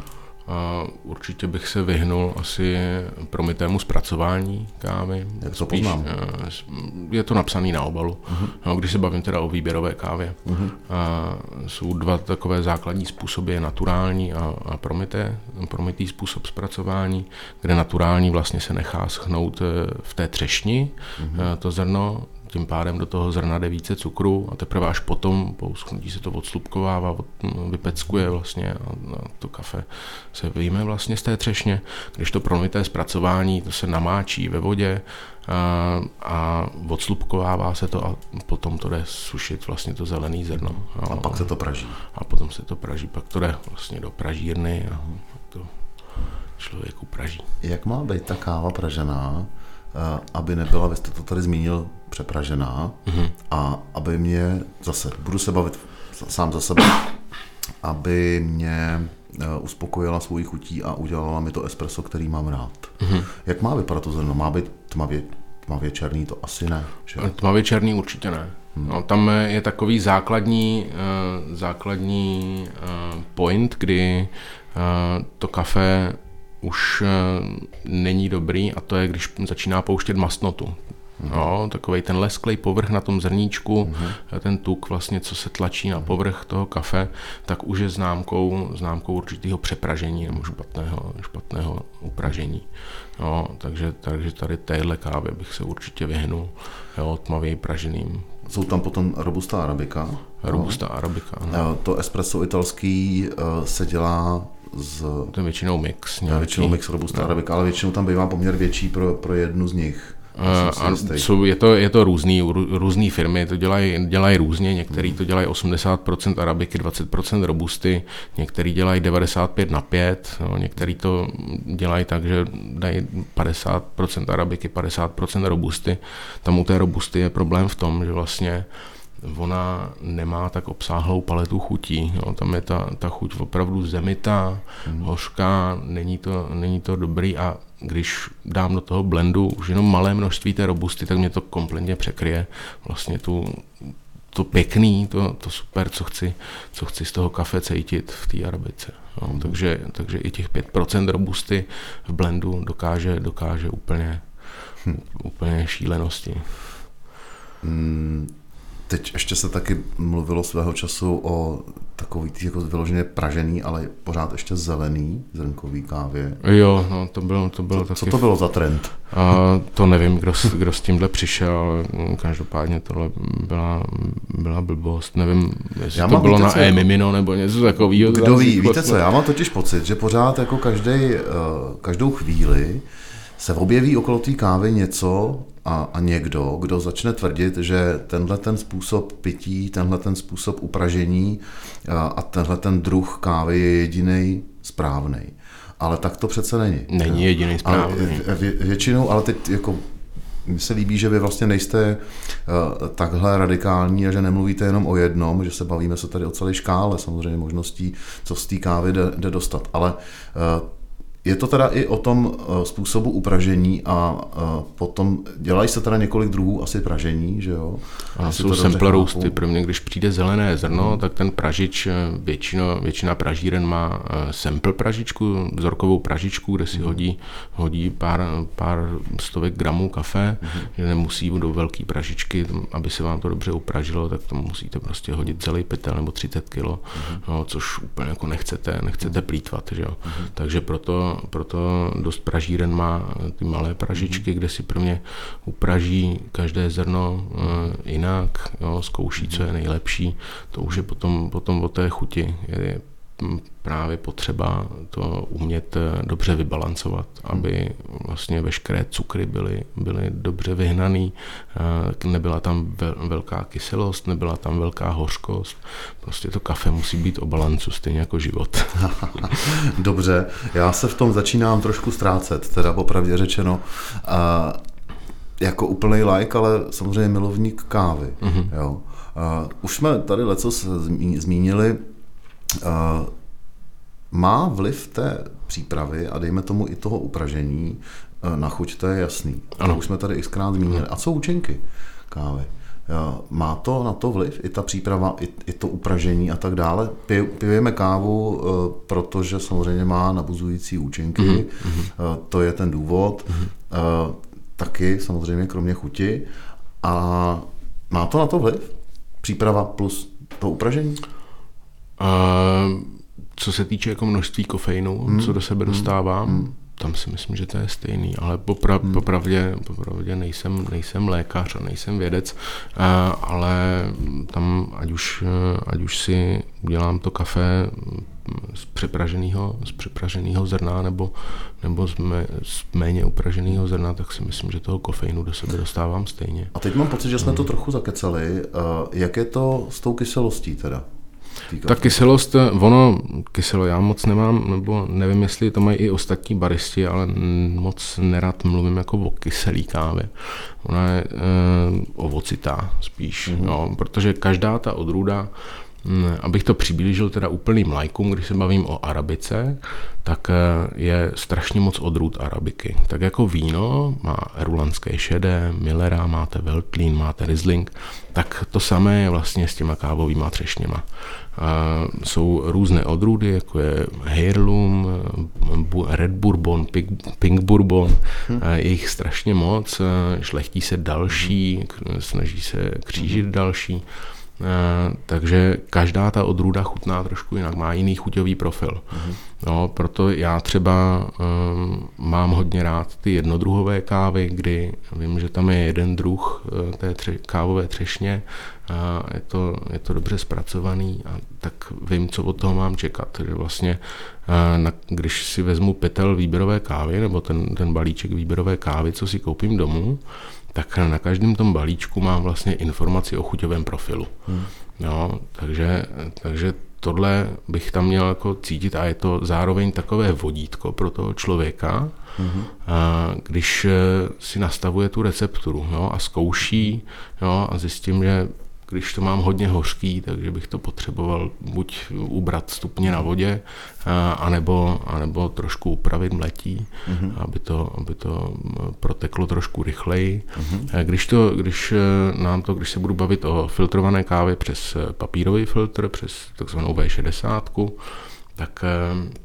A určitě bych se vyhnul asi promitému zpracování kávy. Jak to poznám? Eh, je to napsané na obalu, uh-huh. no, když se bavím teda o výběrové kávě. Uh-huh. A jsou dva takové základní způsoby, naturální a, a promité, promitý způsob zpracování, kde naturální vlastně se nechá schnout eh, v té třešni uh-huh. to zrno, tím pádem do toho zrna jde více cukru a teprve až potom po uschnutí se to odslupkovává, vypeckuje vlastně a, to kafe se vyjme vlastně z té třešně, když to promité zpracování, to se namáčí ve vodě a, a odslupkovává se to a potom to jde sušit vlastně to zelený zrno. A pak se to praží. A potom se to praží, pak to jde vlastně do pražírny a to člověk upraží. Jak má být ta káva pražená, aby nebyla, vy jste to tady zmínil, přepražená mm-hmm. a aby mě zase, budu se bavit sám za sebe, aby mě e, uspokojila svůj chutí a udělala mi to espresso, který mám rád. Mm-hmm. Jak má vypadat to zrno? Má být tmavě, tmavě černý? To asi ne. Že? Tmavě černý určitě ne. Hmm. No, tam je takový základní, základní point, kdy to kafe už uh, není dobrý a to je, když začíná pouštět masnotu. No, takový ten lesklej povrch na tom zrníčku, mm-hmm. ten tuk vlastně, co se tlačí na povrch toho kafe, tak už je známkou, známkou určitého přepražení nebo špatného, špatného upražení. No, takže, takže tady téhle kávě bych se určitě vyhnul, jo, tmavě praženým. Jsou tam potom robusta arabika. Robusta no. arabika. No. To espresso italský eh, se dělá z... To je většinou mix. Nějaký. Většinou mix robusta no. arabika, ale většinou tam bývá poměr větší pro, pro jednu z nich. A jsou, je, to, je to různý, různý firmy, to dělají, dělají různě, některý to dělají 80% arabiky, 20% robusty, některý dělají 95 na 5, no, některý to dělají tak, že dají 50% arabiky, 50% robusty. Tam u té robusty je problém v tom, že vlastně ona nemá tak obsáhlou paletu chutí. Jo. Tam je ta, ta chuť opravdu zemitá, hmm. hořká, není to, není to dobrý a když dám do toho blendu už jenom malé množství té robusty, tak mě to kompletně překryje vlastně tu, to pěkný, to, to super, co chci, co chci z toho kafe cítit v té arabice. No, mm. takže, takže i těch 5% robusty v blendu dokáže, dokáže úplně, hm. úplně šílenosti. Mm, teď ještě se taky mluvilo svého času o takový tý jako vyloženě pražený, ale pořád ještě zelený zrnkový kávě. Jo, no to bylo, to bylo co, taky... Co to bylo za trend? A to nevím, kdo, s- kdo s tímhle přišel, ale každopádně tohle byla, byla blbost. Nevím, jestli Já to bylo víte, na co- e-mimino nebo něco takového. Kdo ví, víte co, já mám totiž pocit, že pořád jako každý, každou chvíli se objeví okolo té kávy něco a, a někdo, kdo začne tvrdit, že tenhle ten způsob pití, tenhle ten způsob upražení a, a tenhle ten druh kávy je jediný správný. Ale tak to přece není. Není jediný správný. vě- vě- většinou, ale teď jako mně se líbí, že vy vlastně nejste uh, takhle radikální a že nemluvíte jenom o jednom, že se bavíme se tady o celé škále samozřejmě možností, co z té kávy jde, jde dostat. Ale uh, je to teda i o tom uh, způsobu upražení a uh, potom dělají se teda několik druhů asi pražení, že jo? A jsou sample roasty. Pro mě, když přijde zelené zrno, tak ten pražič, eh, většino, většina pražíren má eh, sample pražičku, vzorkovou pražičku, kde si hodí, hodí pár, pár stovek gramů kafe, že nemusí do velké pražičky, aby se vám to dobře upražilo, tak to musíte prostě hodit celý pytel nebo 30 kilo, no, což úplně jako nechcete, nechcete plítvat. Že jo? Takže proto, proto dost pražíren má ty malé pražičky, kde si prvně upraží každé zrno eh, jinak, jo, zkouší, co je nejlepší. To už je potom, potom o té chuti. Je právě potřeba to umět eh, dobře vybalancovat, aby vlastně veškeré cukry byly, byly dobře vyhnaný, eh, nebyla tam vel- velká kyselost, nebyla tam velká hořkost. Prostě to kafe musí být o balancu, stejně jako život. (laughs) Dobře, já se v tom začínám trošku ztrácet, teda popravdě řečeno. A jako úplný like, ale samozřejmě milovník kávy. Mm-hmm. Jo. A už jsme tady leco zmínili. A má vliv té přípravy a dejme tomu i toho upražení eh, na chuť, to je jasný. Ano. To už jsme tady xkrát zmínili. A co účinky kávy? Eh, Má to na to vliv, i ta příprava, i, i to upražení a tak dále? Pij, pijeme kávu, eh, protože samozřejmě má nabuzující účinky, mm-hmm. to je ten důvod. Mm-hmm. Taky samozřejmě kromě chuti. A má to na to vliv? Příprava plus to upražení? A co se týče jako množství kofeinu, hmm. co do sebe dostávám, hmm. tam si myslím, že to je stejný, ale popra- hmm. popravdě, popravdě nejsem, nejsem lékař a nejsem vědec, a, ale tam ať už, ať už si udělám to kafe z přepraženého, z přepraženého zrna nebo, nebo z, mé, z méně upraženého zrna, tak si myslím, že toho kofeinu do sebe dostávám stejně. A teď mám pocit, že jsme to trochu zakecali. Eh, Jak je to s tou kyselostí teda? Tý Ta kyselost, ono, kyselo já moc nemám, nebo nevím, jestli to mají i ostatní baristi, ale moc nerad mluvím jako o kyselý kávě. Ona je e, ovocitá spíš, mm-hmm. jo, protože každá ta odrůda, abych to přiblížil teda úplným lajkům, když se bavím o arabice, tak eh, je strašně moc odrůd arabiky. Tak jako víno má rulanské šedé, Millera, máte Veltlín, máte Riesling, tak to samé je vlastně s těma kávovýma třešněma. Uh, jsou různé odrůdy, jako je Heirloom, Bu- Red Bourbon, Pink, Bourbon, uh, je jich strašně moc, šlechtí se další, snaží se křížit další. Uh, takže každá ta odrůda chutná trošku jinak, má jiný chuťový profil. Mm-hmm. No, proto já třeba um, mám hodně rád ty jednodruhové kávy, kdy vím, že tam je jeden druh uh, té tře- kávové třešně, a je to, je to dobře zpracovaný a tak vím, co od toho mám čekat. Že vlastně, na, když si vezmu pytel výběrové kávy nebo ten, ten balíček výběrové kávy, co si koupím domů, tak na každém tom balíčku mám vlastně informaci o chuťovém profilu. Hmm. No, takže, takže tohle bych tam měl jako cítit a je to zároveň takové vodítko pro toho člověka, mm-hmm. a když eh, si nastavuje tu recepturu jo, a zkouší jo, a zjistím, že když to mám hodně hořký, takže bych to potřeboval buď ubrat stupně na vodě, a, anebo, anebo trošku upravit mletí, mm-hmm. aby, to, aby to proteklo trošku rychleji. Mm-hmm. Když, to, když eh, nám to, když se budu bavit o filtrované kávě přes papírový filtr, přes takzvanou V60, tak eh,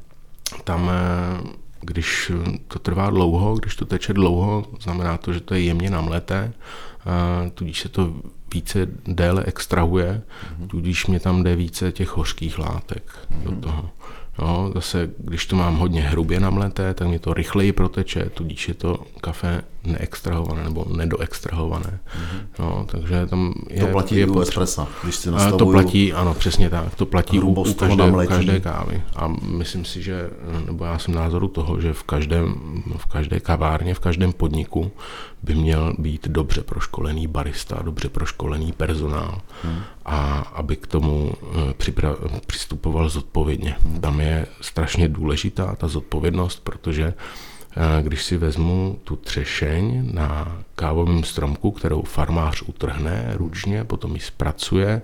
tam když to trvá dlouho, když to teče dlouho, znamená to, že to je jemně namleté, tudíž se to více déle extrahuje, tudíž mě tam jde více těch hořkých látek do toho. No, zase, když to mám hodně hrubě namleté, tak mě to rychleji proteče, tudíž je to kafe neextrahované nebo nedoextrahované. Mm-hmm. No, takže tam je, to platí je u espressa, když si nastavuju... To platí, ano, přesně tak. To platí u, u každé, každé kávy. A myslím si, že, nebo já jsem názoru toho, že v každém, v každé kavárně, v každém podniku by měl být dobře proškolený barista, dobře proškolený personál hmm. a aby k tomu eh, připra- přistupoval zodpovědně. Hmm. Tam je strašně důležitá ta zodpovědnost, protože když si vezmu tu třešeň na kávovém stromku, kterou farmář utrhne ručně, potom ji zpracuje,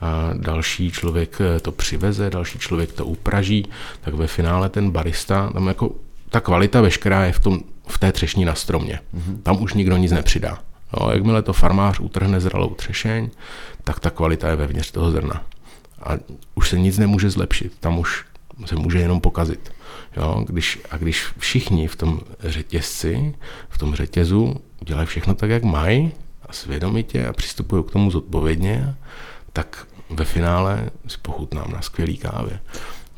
a další člověk to přiveze, další člověk to upraží, tak ve finále ten barista, tam jako ta kvalita veškerá je v tom v té třešní na stromě. Mm-hmm. Tam už nikdo nic nepřidá. Jo, jakmile to farmář utrhne zralou třešeň, tak ta kvalita je vevnitř toho zrna. A už se nic nemůže zlepšit, tam už se může jenom pokazit. Jo, když, a když všichni v tom řetězci, v tom řetězu udělají všechno tak, jak mají a svědomitě a přistupují k tomu zodpovědně, tak ve finále si pochutnám na skvělý kávě.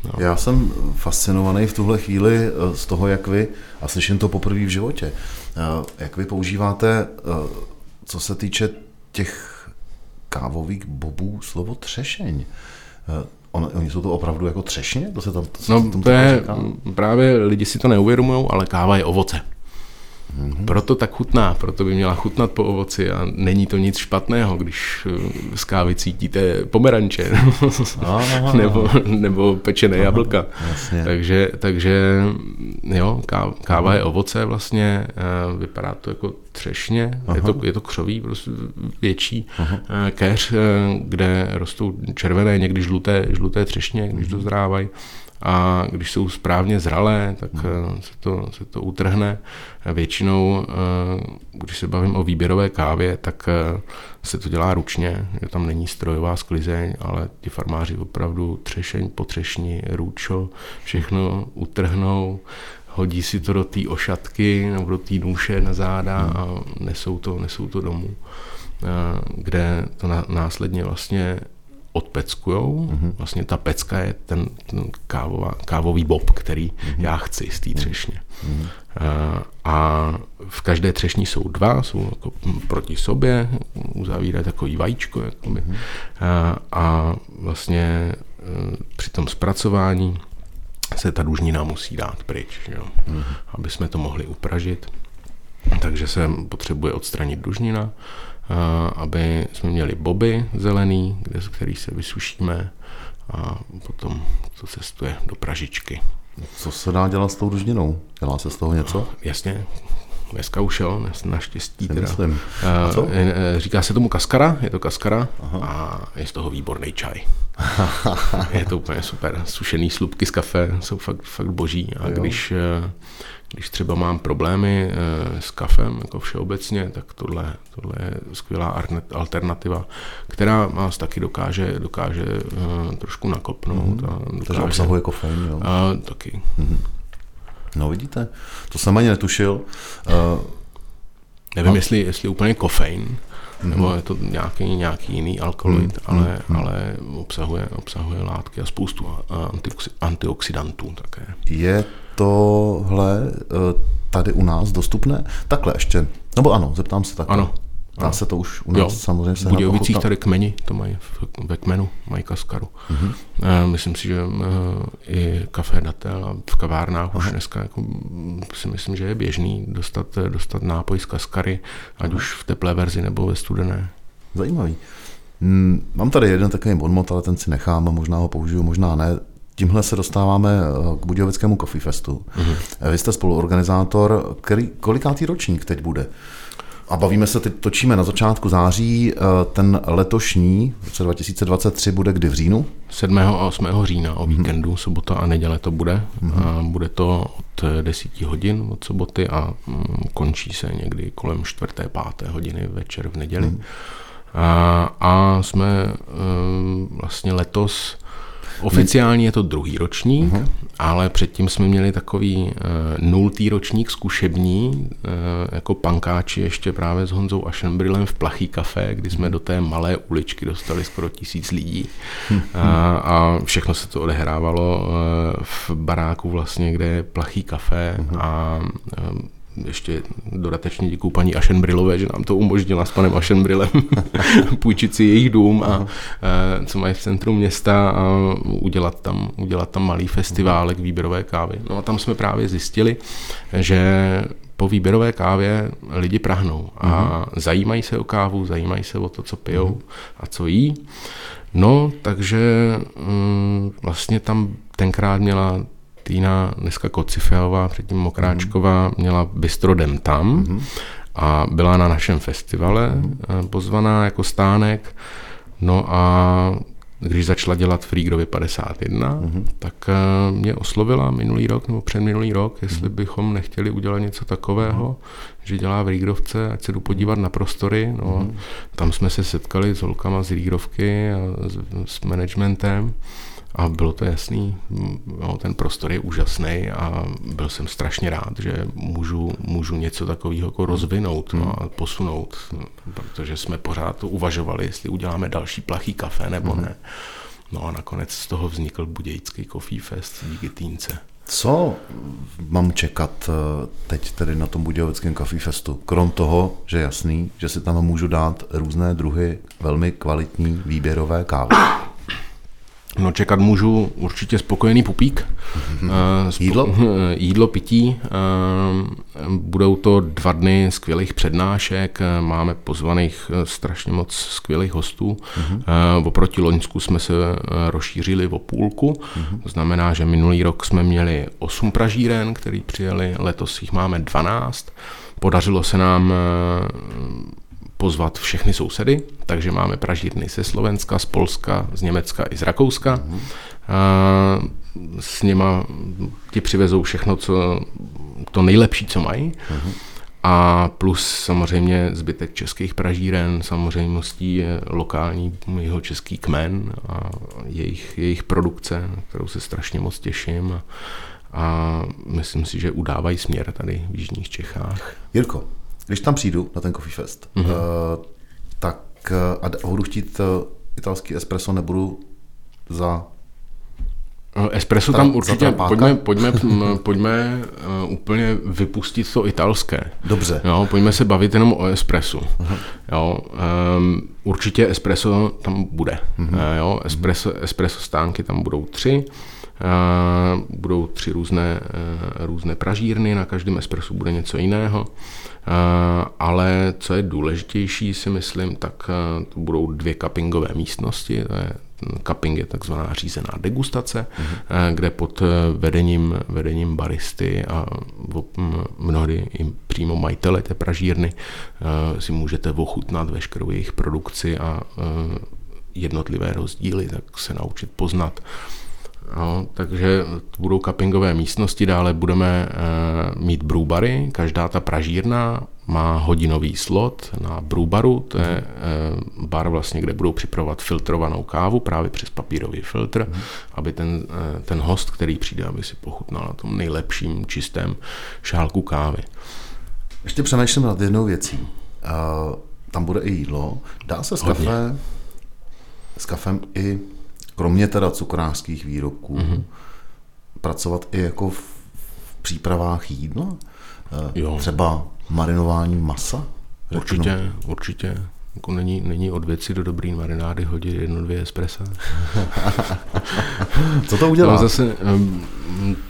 No. Já jsem fascinovaný v tuhle chvíli eh, z toho, jak vy, a slyším to poprvé v životě, eh, jak vy používáte, eh, co se týče těch kávových bobů, slovo třešeň. On, oni jsou to opravdu jako třešně? To se tam, to se no, to je, právě lidi si to neuvědomují, ale káva je ovoce. Mm-hmm. Proto tak chutná, proto by měla chutnat po ovoci a není to nic špatného, když z kávy cítíte pomeranče (laughs) nebo, nebo pečené jablka. Takže, takže jo, káva je ovoce vlastně, eh, vypadá to jako třešně, je to, je to křový, prostě větší Aha. Eh, keř, eh, kde rostou červené, někdy žluté, žluté třešně, když to zrávají a když jsou správně zralé, tak hmm. se, to, se to utrhne. Většinou, eh, když se bavím o výběrové kávě, tak eh, se to dělá ručně, že tam není strojová sklizeň, ale ti farmáři opravdu třešeň po třešni, růčo, všechno utrhnou, hodí si to do té ošatky nebo do té nůše na záda hmm. a nesou to, nesou to domů, kde to následně vlastně odpeckujou. Mm-hmm. Vlastně ta pecka je ten, ten kávová, kávový bob, který mm-hmm. já chci z té třešně. Mm-hmm. A v každé třešní jsou dva, jsou jako proti sobě, uzavírají takový vajíčko. Jakoby. Mm-hmm. A, a vlastně e, při tom zpracování se ta dužnina musí dát pryč, jo? Mm-hmm. aby jsme to mohli upražit. Takže se potřebuje odstranit dužnina, aby jsme měli boby zelený, kde, který se vysušíme a potom to cestuje do pražičky. Co se dá dělat s tou dužninou? Dělá se z toho něco? Jasně, dneska už jo, naštěstí. Teda. Myslím. A co? Říká se tomu kaskara, je to kaskara Aha. a je z toho výborný čaj. je to úplně super. Sušený slupky z kafe jsou fakt, fakt boží. A jo. když když třeba mám problémy eh, s kafem, jako všeobecně, tak tohle, tohle je skvělá alternativa, která vás taky dokáže, dokáže eh, trošku nakopnout. Mm-hmm. A dokáže, Takže obsahuje kofein, jo? A, taky. Mm-hmm. No vidíte, to jsem ani netušil. Uh, Nevím, a... jestli, jestli úplně kofein, mm-hmm. nebo je to nějaký, nějaký jiný alkaloid, mm-hmm. ale, mm-hmm. ale obsahuje, obsahuje látky a spoustu antioxidantů také. Je tohle eh, tady u nás dostupné? Takhle ještě, nebo ano, zeptám se takhle. Ano. Dá se to už u nás jo. samozřejmě V Budějovicích tady kmeni, to mají ve kmenu, mají kaskaru. Mm-hmm. Myslím si, že eh, i kafe Datel a v kavárnách Aha. už dneska jako, si myslím, že je běžný dostat, dostat nápoj z kaskary, ať Aha. už v teplé verzi nebo ve studené. Zajímavý. Hmm, mám tady jeden takový bonmot, ale ten si nechám, možná ho použiju, možná ne tímhle se dostáváme eh, k Budějovickému Coffee Festu. Mm-hmm. Vy jste spoluorganizátor, který, kolikátý ročník teď bude? A bavíme se, teď točíme na začátku září, eh, ten letošní, v roce 2023, bude kdy v říjnu? 7. a 8. října o mhm. víkendu, mm-hmm. sobota a neděle to bude. Mm-hmm. A bude to od 10 hodin od soboty a mm, končí se někdy kolem 4. 5. hodiny večer v neděli. Mm-hmm. A, a jsme vlastně letos Oficiálně je to druhý ročník, uh-huh. ale předtím jsme měli takový uh, nultý ročník zkušební, uh, jako pankáči ještě právě s Honzou Ašenbrilem v Plachý kafe, kdy jsme do té malé uličky dostali skoro tisíc lidí. Uh, a všechno se to odehrávalo uh, v baráku vlastně, kde je Plachý kafe uh-huh. a uh, ještě dodatečně děkuji paní Ašenbrilové, že nám to umožnila s panem Ašenbrilem (laughs) půjčit si jejich dům a e, co mají v centru města a udělat tam, udělat tam malý festiválek výběrové kávy. No a tam jsme právě zjistili, že po výběrové kávě lidi prahnou a uh-huh. zajímají se o kávu, zajímají se o to, co pijou uh-huh. a co jí. No, takže mm, vlastně tam tenkrát měla Týna, dneska Kocifeová, předtím Mokráčková, mm. měla Bystrodem tam mm. a byla na našem festivale mm. pozvaná jako stánek. No a když začala dělat Frígrovi 51, mm-hmm. tak eh, mě oslovila minulý rok nebo předminulý rok, jestli mm-hmm. bychom nechtěli udělat něco takového, mm-hmm. že dělá v Rígrovce, ať se jdu podívat na prostory. No, mm-hmm. Tam jsme se setkali s holkama z Rígrovky a s, s managementem. A bylo to jasný, no, ten prostor je úžasný a byl jsem strašně rád, že můžu, můžu něco takového jako rozvinout no, a posunout, protože jsme pořád uvažovali, jestli uděláme další plachý kafe nebo hmm. ne. No a nakonec z toho vznikl Budějický Coffee Fest díky týnce. Co mám čekat eh, teď tedy na tom Budějovickém Coffee Festu? Krom toho, že jasný, že si tam můžu dát různé druhy velmi kvalitní výběrové kávy. No čekat můžu určitě spokojený pupík. Mm-hmm. jídlo? (laughs) jídlo, pití. Eh, budou to dva dny skvělých přednášek. Máme pozvaných strašně moc skvělých hostů. Mm-hmm. Oproti Loňsku jsme se rozšířili o půlku. Mm-hmm. To znamená, že minulý rok jsme měli 8 pražíren, který přijeli. Letos jich máme 12. Podařilo se nám pozvat všechny sousedy, takže máme pražírny ze Slovenska, z Polska, z Německa i z Rakouska. Mm. A s něma ti přivezou všechno, co to nejlepší, co mají. Mm. A plus samozřejmě zbytek českých pražíren, samozřejmostí je lokální jeho český kmen a jejich, jejich produkce, na kterou se strašně moc těším. A, a myslím si, že udávají směr tady v Jižních Čechách. Jirko, když tam přijdu na ten Coffee Fest, mm-hmm. uh, tak uh, a budu chtít uh, italský espresso, nebudu za Espresso tam určitě, pojďme, (laughs) pojďme, pojďme uh, úplně vypustit to italské. Dobře. Jo, pojďme se bavit jenom o espresso. Uh-huh. Jo, um, určitě espresso tam bude. Uh-huh. Uh, jo, espresso, espresso stánky tam budou tři. Uh, budou tři různé, uh, různé pražírny, na každém espresso bude něco jiného. Eh, ale co je důležitější, si myslím, tak eh, to budou dvě cuppingové místnosti, to je cupping je takzvaná řízená degustace, mm-hmm. kde pod vedením, vedením baristy a mnohdy i přímo majitele té pražírny si můžete ochutnat veškerou jejich produkci a jednotlivé rozdíly, tak se naučit poznat No, takže budou cuppingové místnosti, dále budeme e, mít brewbary, každá ta pražírna má hodinový slot na brewbaru, to je e, bar vlastně, kde budou připravovat filtrovanou kávu právě přes papírový filtr, mm. aby ten, e, ten host, který přijde, aby si pochutnal na tom nejlepším čistém šálku kávy. Ještě přemýšlím nad jednou věcí. Uh, tam bude i jídlo. Dá se s, kafe, s kafem i kromě teda cukrářských výrobků, mm-hmm. pracovat i jako v, v přípravách jídla? Eh, jo. Třeba marinování masa? Řeknu. Určitě, určitě. Jako není, není od věci do dobrý marinády hodit jedno, dvě espressa. Co to udělá? No, zase,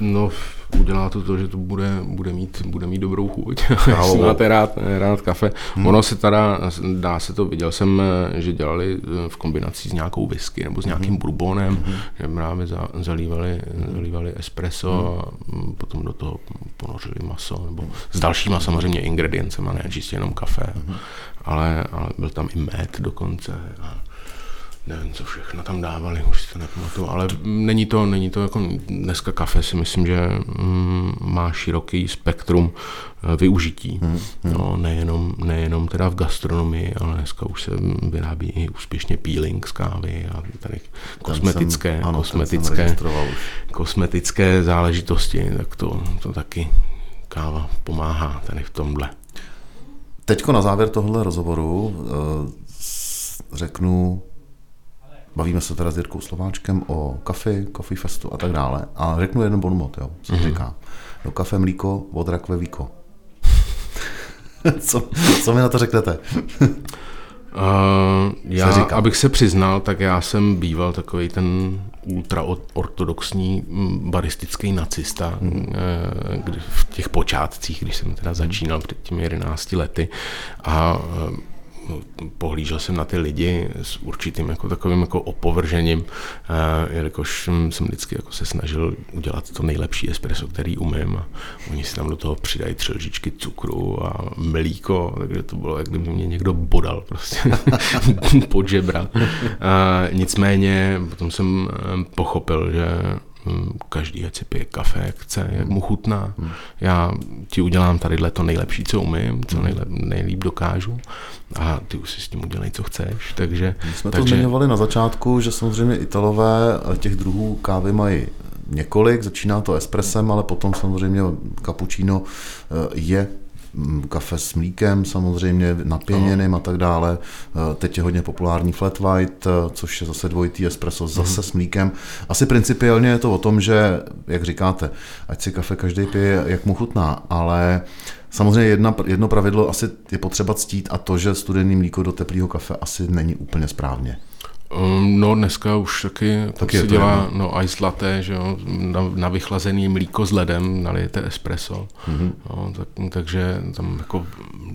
no, udělá to to, že to bude, bude, mít, bude mít dobrou chuť. (laughs) Jestli máte rád, rád kafe. Hmm. Ono se teda, dá se to, viděl jsem, že dělali eh, v kombinaci s nějakou whisky nebo s nějakým hmm. bourbonem, hmm. že právě za, zalívali, zalívali espresso hmm. a potom do toho ponořili maso, nebo s dalšíma samozřejmě ingrediencema, ne čistě jenom kafe, hmm. ale, ale byl tam i med dokonce. A, nevím, co všechno tam dávali, už si to nepamatuju, ale není to, není to jako dneska kafe si myslím, že mm, má široký spektrum eh, využití. Hmm, hmm. No, nejenom, nejenom teda v gastronomii, ale dneska už se vyrábí i úspěšně peeling z kávy a tady kosmetické, jsem, ano, kosmetické, kosmetické záležitosti, tak to, to taky káva pomáhá tady v tomhle. Teďko na závěr tohle rozhovoru uh, řeknu Bavíme se teda s Jirkou Slováčkem o kafi, coffee festu a tak dále. A řeknu jeden bonmot, jo, co mm-hmm. říká. Do kafe mlíko, od rakve víko. (laughs) co, co mi na to řeknete? (laughs) Uh, já, abych se přiznal, tak já jsem býval takový ten ultraortodoxní mm, baristický nacista hmm. kdy v těch počátcích, když jsem teda začínal před těmi 11 lety a pohlížel jsem na ty lidi s určitým jako takovým jako opovržením, eh, jelikož jsem vždycky jako se snažil udělat to nejlepší espresso, který umím a oni si tam do toho přidají tři lžičky cukru a mlíko, takže to bylo, jak kdyby mě někdo bodal prostě (laughs) pod žebra. A nicméně potom jsem eh, pochopil, že každý ať si pije kafe, jak chce, jak mu chutná. Já ti udělám tady to nejlepší, co umím, co nejlep, nejlíp dokážu a ty už si s tím udělej, co chceš. Takže, My jsme takže... to zmiňovali na začátku, že samozřejmě Italové těch druhů kávy mají několik, začíná to espresem, ale potom samozřejmě cappuccino eh, je mm, kafe s mlíkem, samozřejmě napěněným a tak dále. Eh, teď je hodně populární flat white, eh, což je zase dvojitý espresso zase mm. s mlíkem. Asi principiálně je to o tom, že, jak říkáte, ať si kafe každý pije, jak mu chutná, ale Samozřejmě jedna, jedno pravidlo asi je potřeba ctít a to, že studený mlíko do teplého kafe asi není úplně správně. Um, no dneska už taky, taky se dělá no, ice latte, že jo, na, na vychlazený mlíko s ledem nalijete espresso. Mm-hmm. No, tak, takže tam jako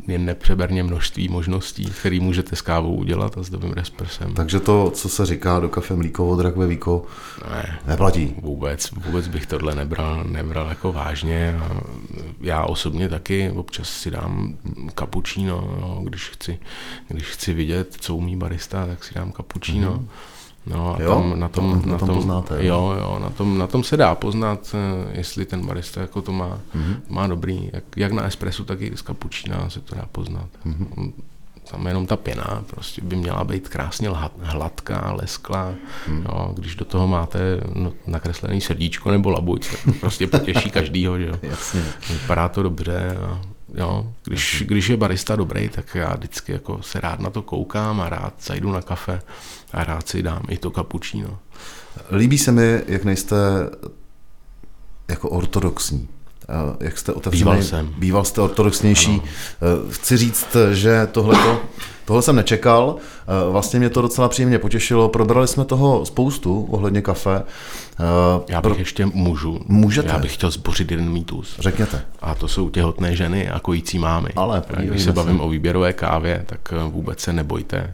je nepřeberně množství možností, které můžete s kávou udělat a s dobrým espressem. Takže to, co se říká do kafe mlíko od rakve víko, ne, neplatí. Vůbec, vůbec bych tohle nebral, nebral jako vážně. A já osobně taky občas si dám kapučíno, no, když, chci, když chci vidět, co umí barista, tak si dám kapučíno. Mm-hmm. No a jo, tam, na tom, na, na tom, poznáte. Jo, jo, na tom, na tom se dá poznat, eh, jestli ten barista jako to má, mm-hmm. má dobrý, jak, jak na espresso, tak i z kapučína se to dá poznat. Mm-hmm. Tam jenom ta pěna prostě by měla být krásně hladká, lesklá. Mm. Jo, když do toho máte no, nakreslený srdíčko nebo labuť, tak prostě potěší každýho, že jo. (laughs) Jasně. Vypadá to dobře a Jo, když, když je barista dobrý, tak já vždycky jako se rád na to koukám a rád zajdu na kafe a rád si dám i to kapučíno. Líbí se mi, jak nejste jako ortodoxní. Jak jste otevřený. Býval jsem. Býval jste ortodoxnější. Ano. Chci říct, že tohleto, tohle jsem nečekal. Vlastně mě to docela příjemně potěšilo. Probrali jsme toho spoustu ohledně kafe. Já bych Pro... ještě můžu. Můžete. Já bych chtěl zbořit jeden mýtus. Řekněte. A to jsou těhotné ženy a kojící mámy. Ale Když se bavím se. o výběrové kávě, tak vůbec se nebojte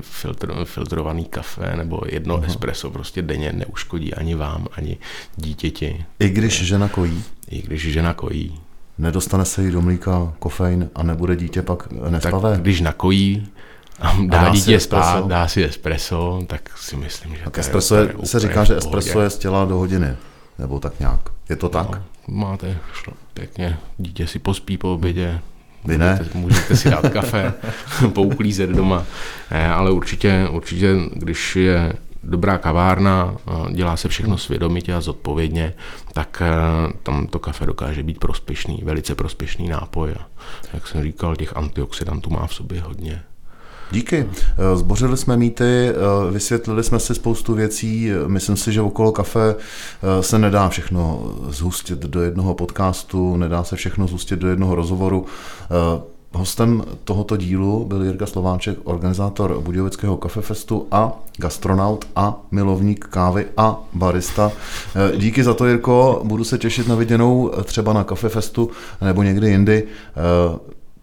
filtr, filtrovaný kafe nebo jedno uh-huh. espresso prostě denně neuškodí ani vám, ani dítěti. I když žena kojí? I když žena kojí. Nedostane se jí do mlíka kofein a nebude dítě pak nespavé? Tak když nakojí a dá, a dá dítě spát, dá si espresso, tak si myslím, že tak espresso je, se říká, že espresso je z těla do hodiny, nebo tak nějak. Je to tak? No, máte šlo, pěkně, dítě si pospí po obědě, vy ne? Můžete, můžete si dát kafe, (laughs) pouklízet doma, ne, ale určitě, určitě, když je dobrá kavárna, dělá se všechno svědomitě a zodpovědně, tak eh, tam to kafe dokáže být prospěšný, velice prospěšný nápoj. A jak jsem říkal, těch antioxidantů má v sobě hodně. Díky. Eh, zbořili jsme mýty, eh, vysvětlili jsme si spoustu věcí. Myslím si, že okolo kafe eh, se nedá všechno zhustit do jednoho podcastu, nedá se všechno zhustit do jednoho rozhovoru. Hostem tohoto dílu byl Jirka Slováček, organizátor Budějovického kafefestu a gastronaut a milovník kávy a barista. Díky za to, Jirko, budu se těšit na viděnou třeba na kafefestu nebo někdy jindy.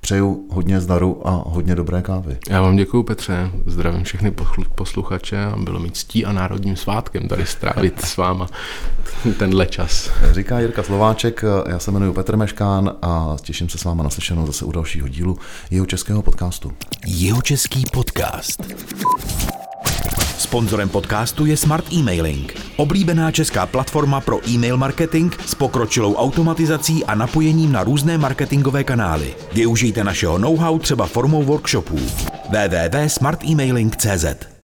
Přeju hodně zdaru a hodně dobré kávy. Já vám děkuji, Petře. Zdravím všechny posluchače a bylo mi ctí a národním svátkem tady strávit s váma (laughs) tenhle čas. Říká Jirka Slováček, já se jmenuji Petr Meškán a těším se s váma naslyšenou zase u dalšího dílu jeho českého podcastu. Jeho český podcast. Sponzorem podcastu je Smart Emailing, oblíbená česká platforma pro e-mail marketing s pokročilou automatizací a napojením na různé marketingové kanály. Využijte našeho know-how třeba formou workshopů. www.smartemailing.cz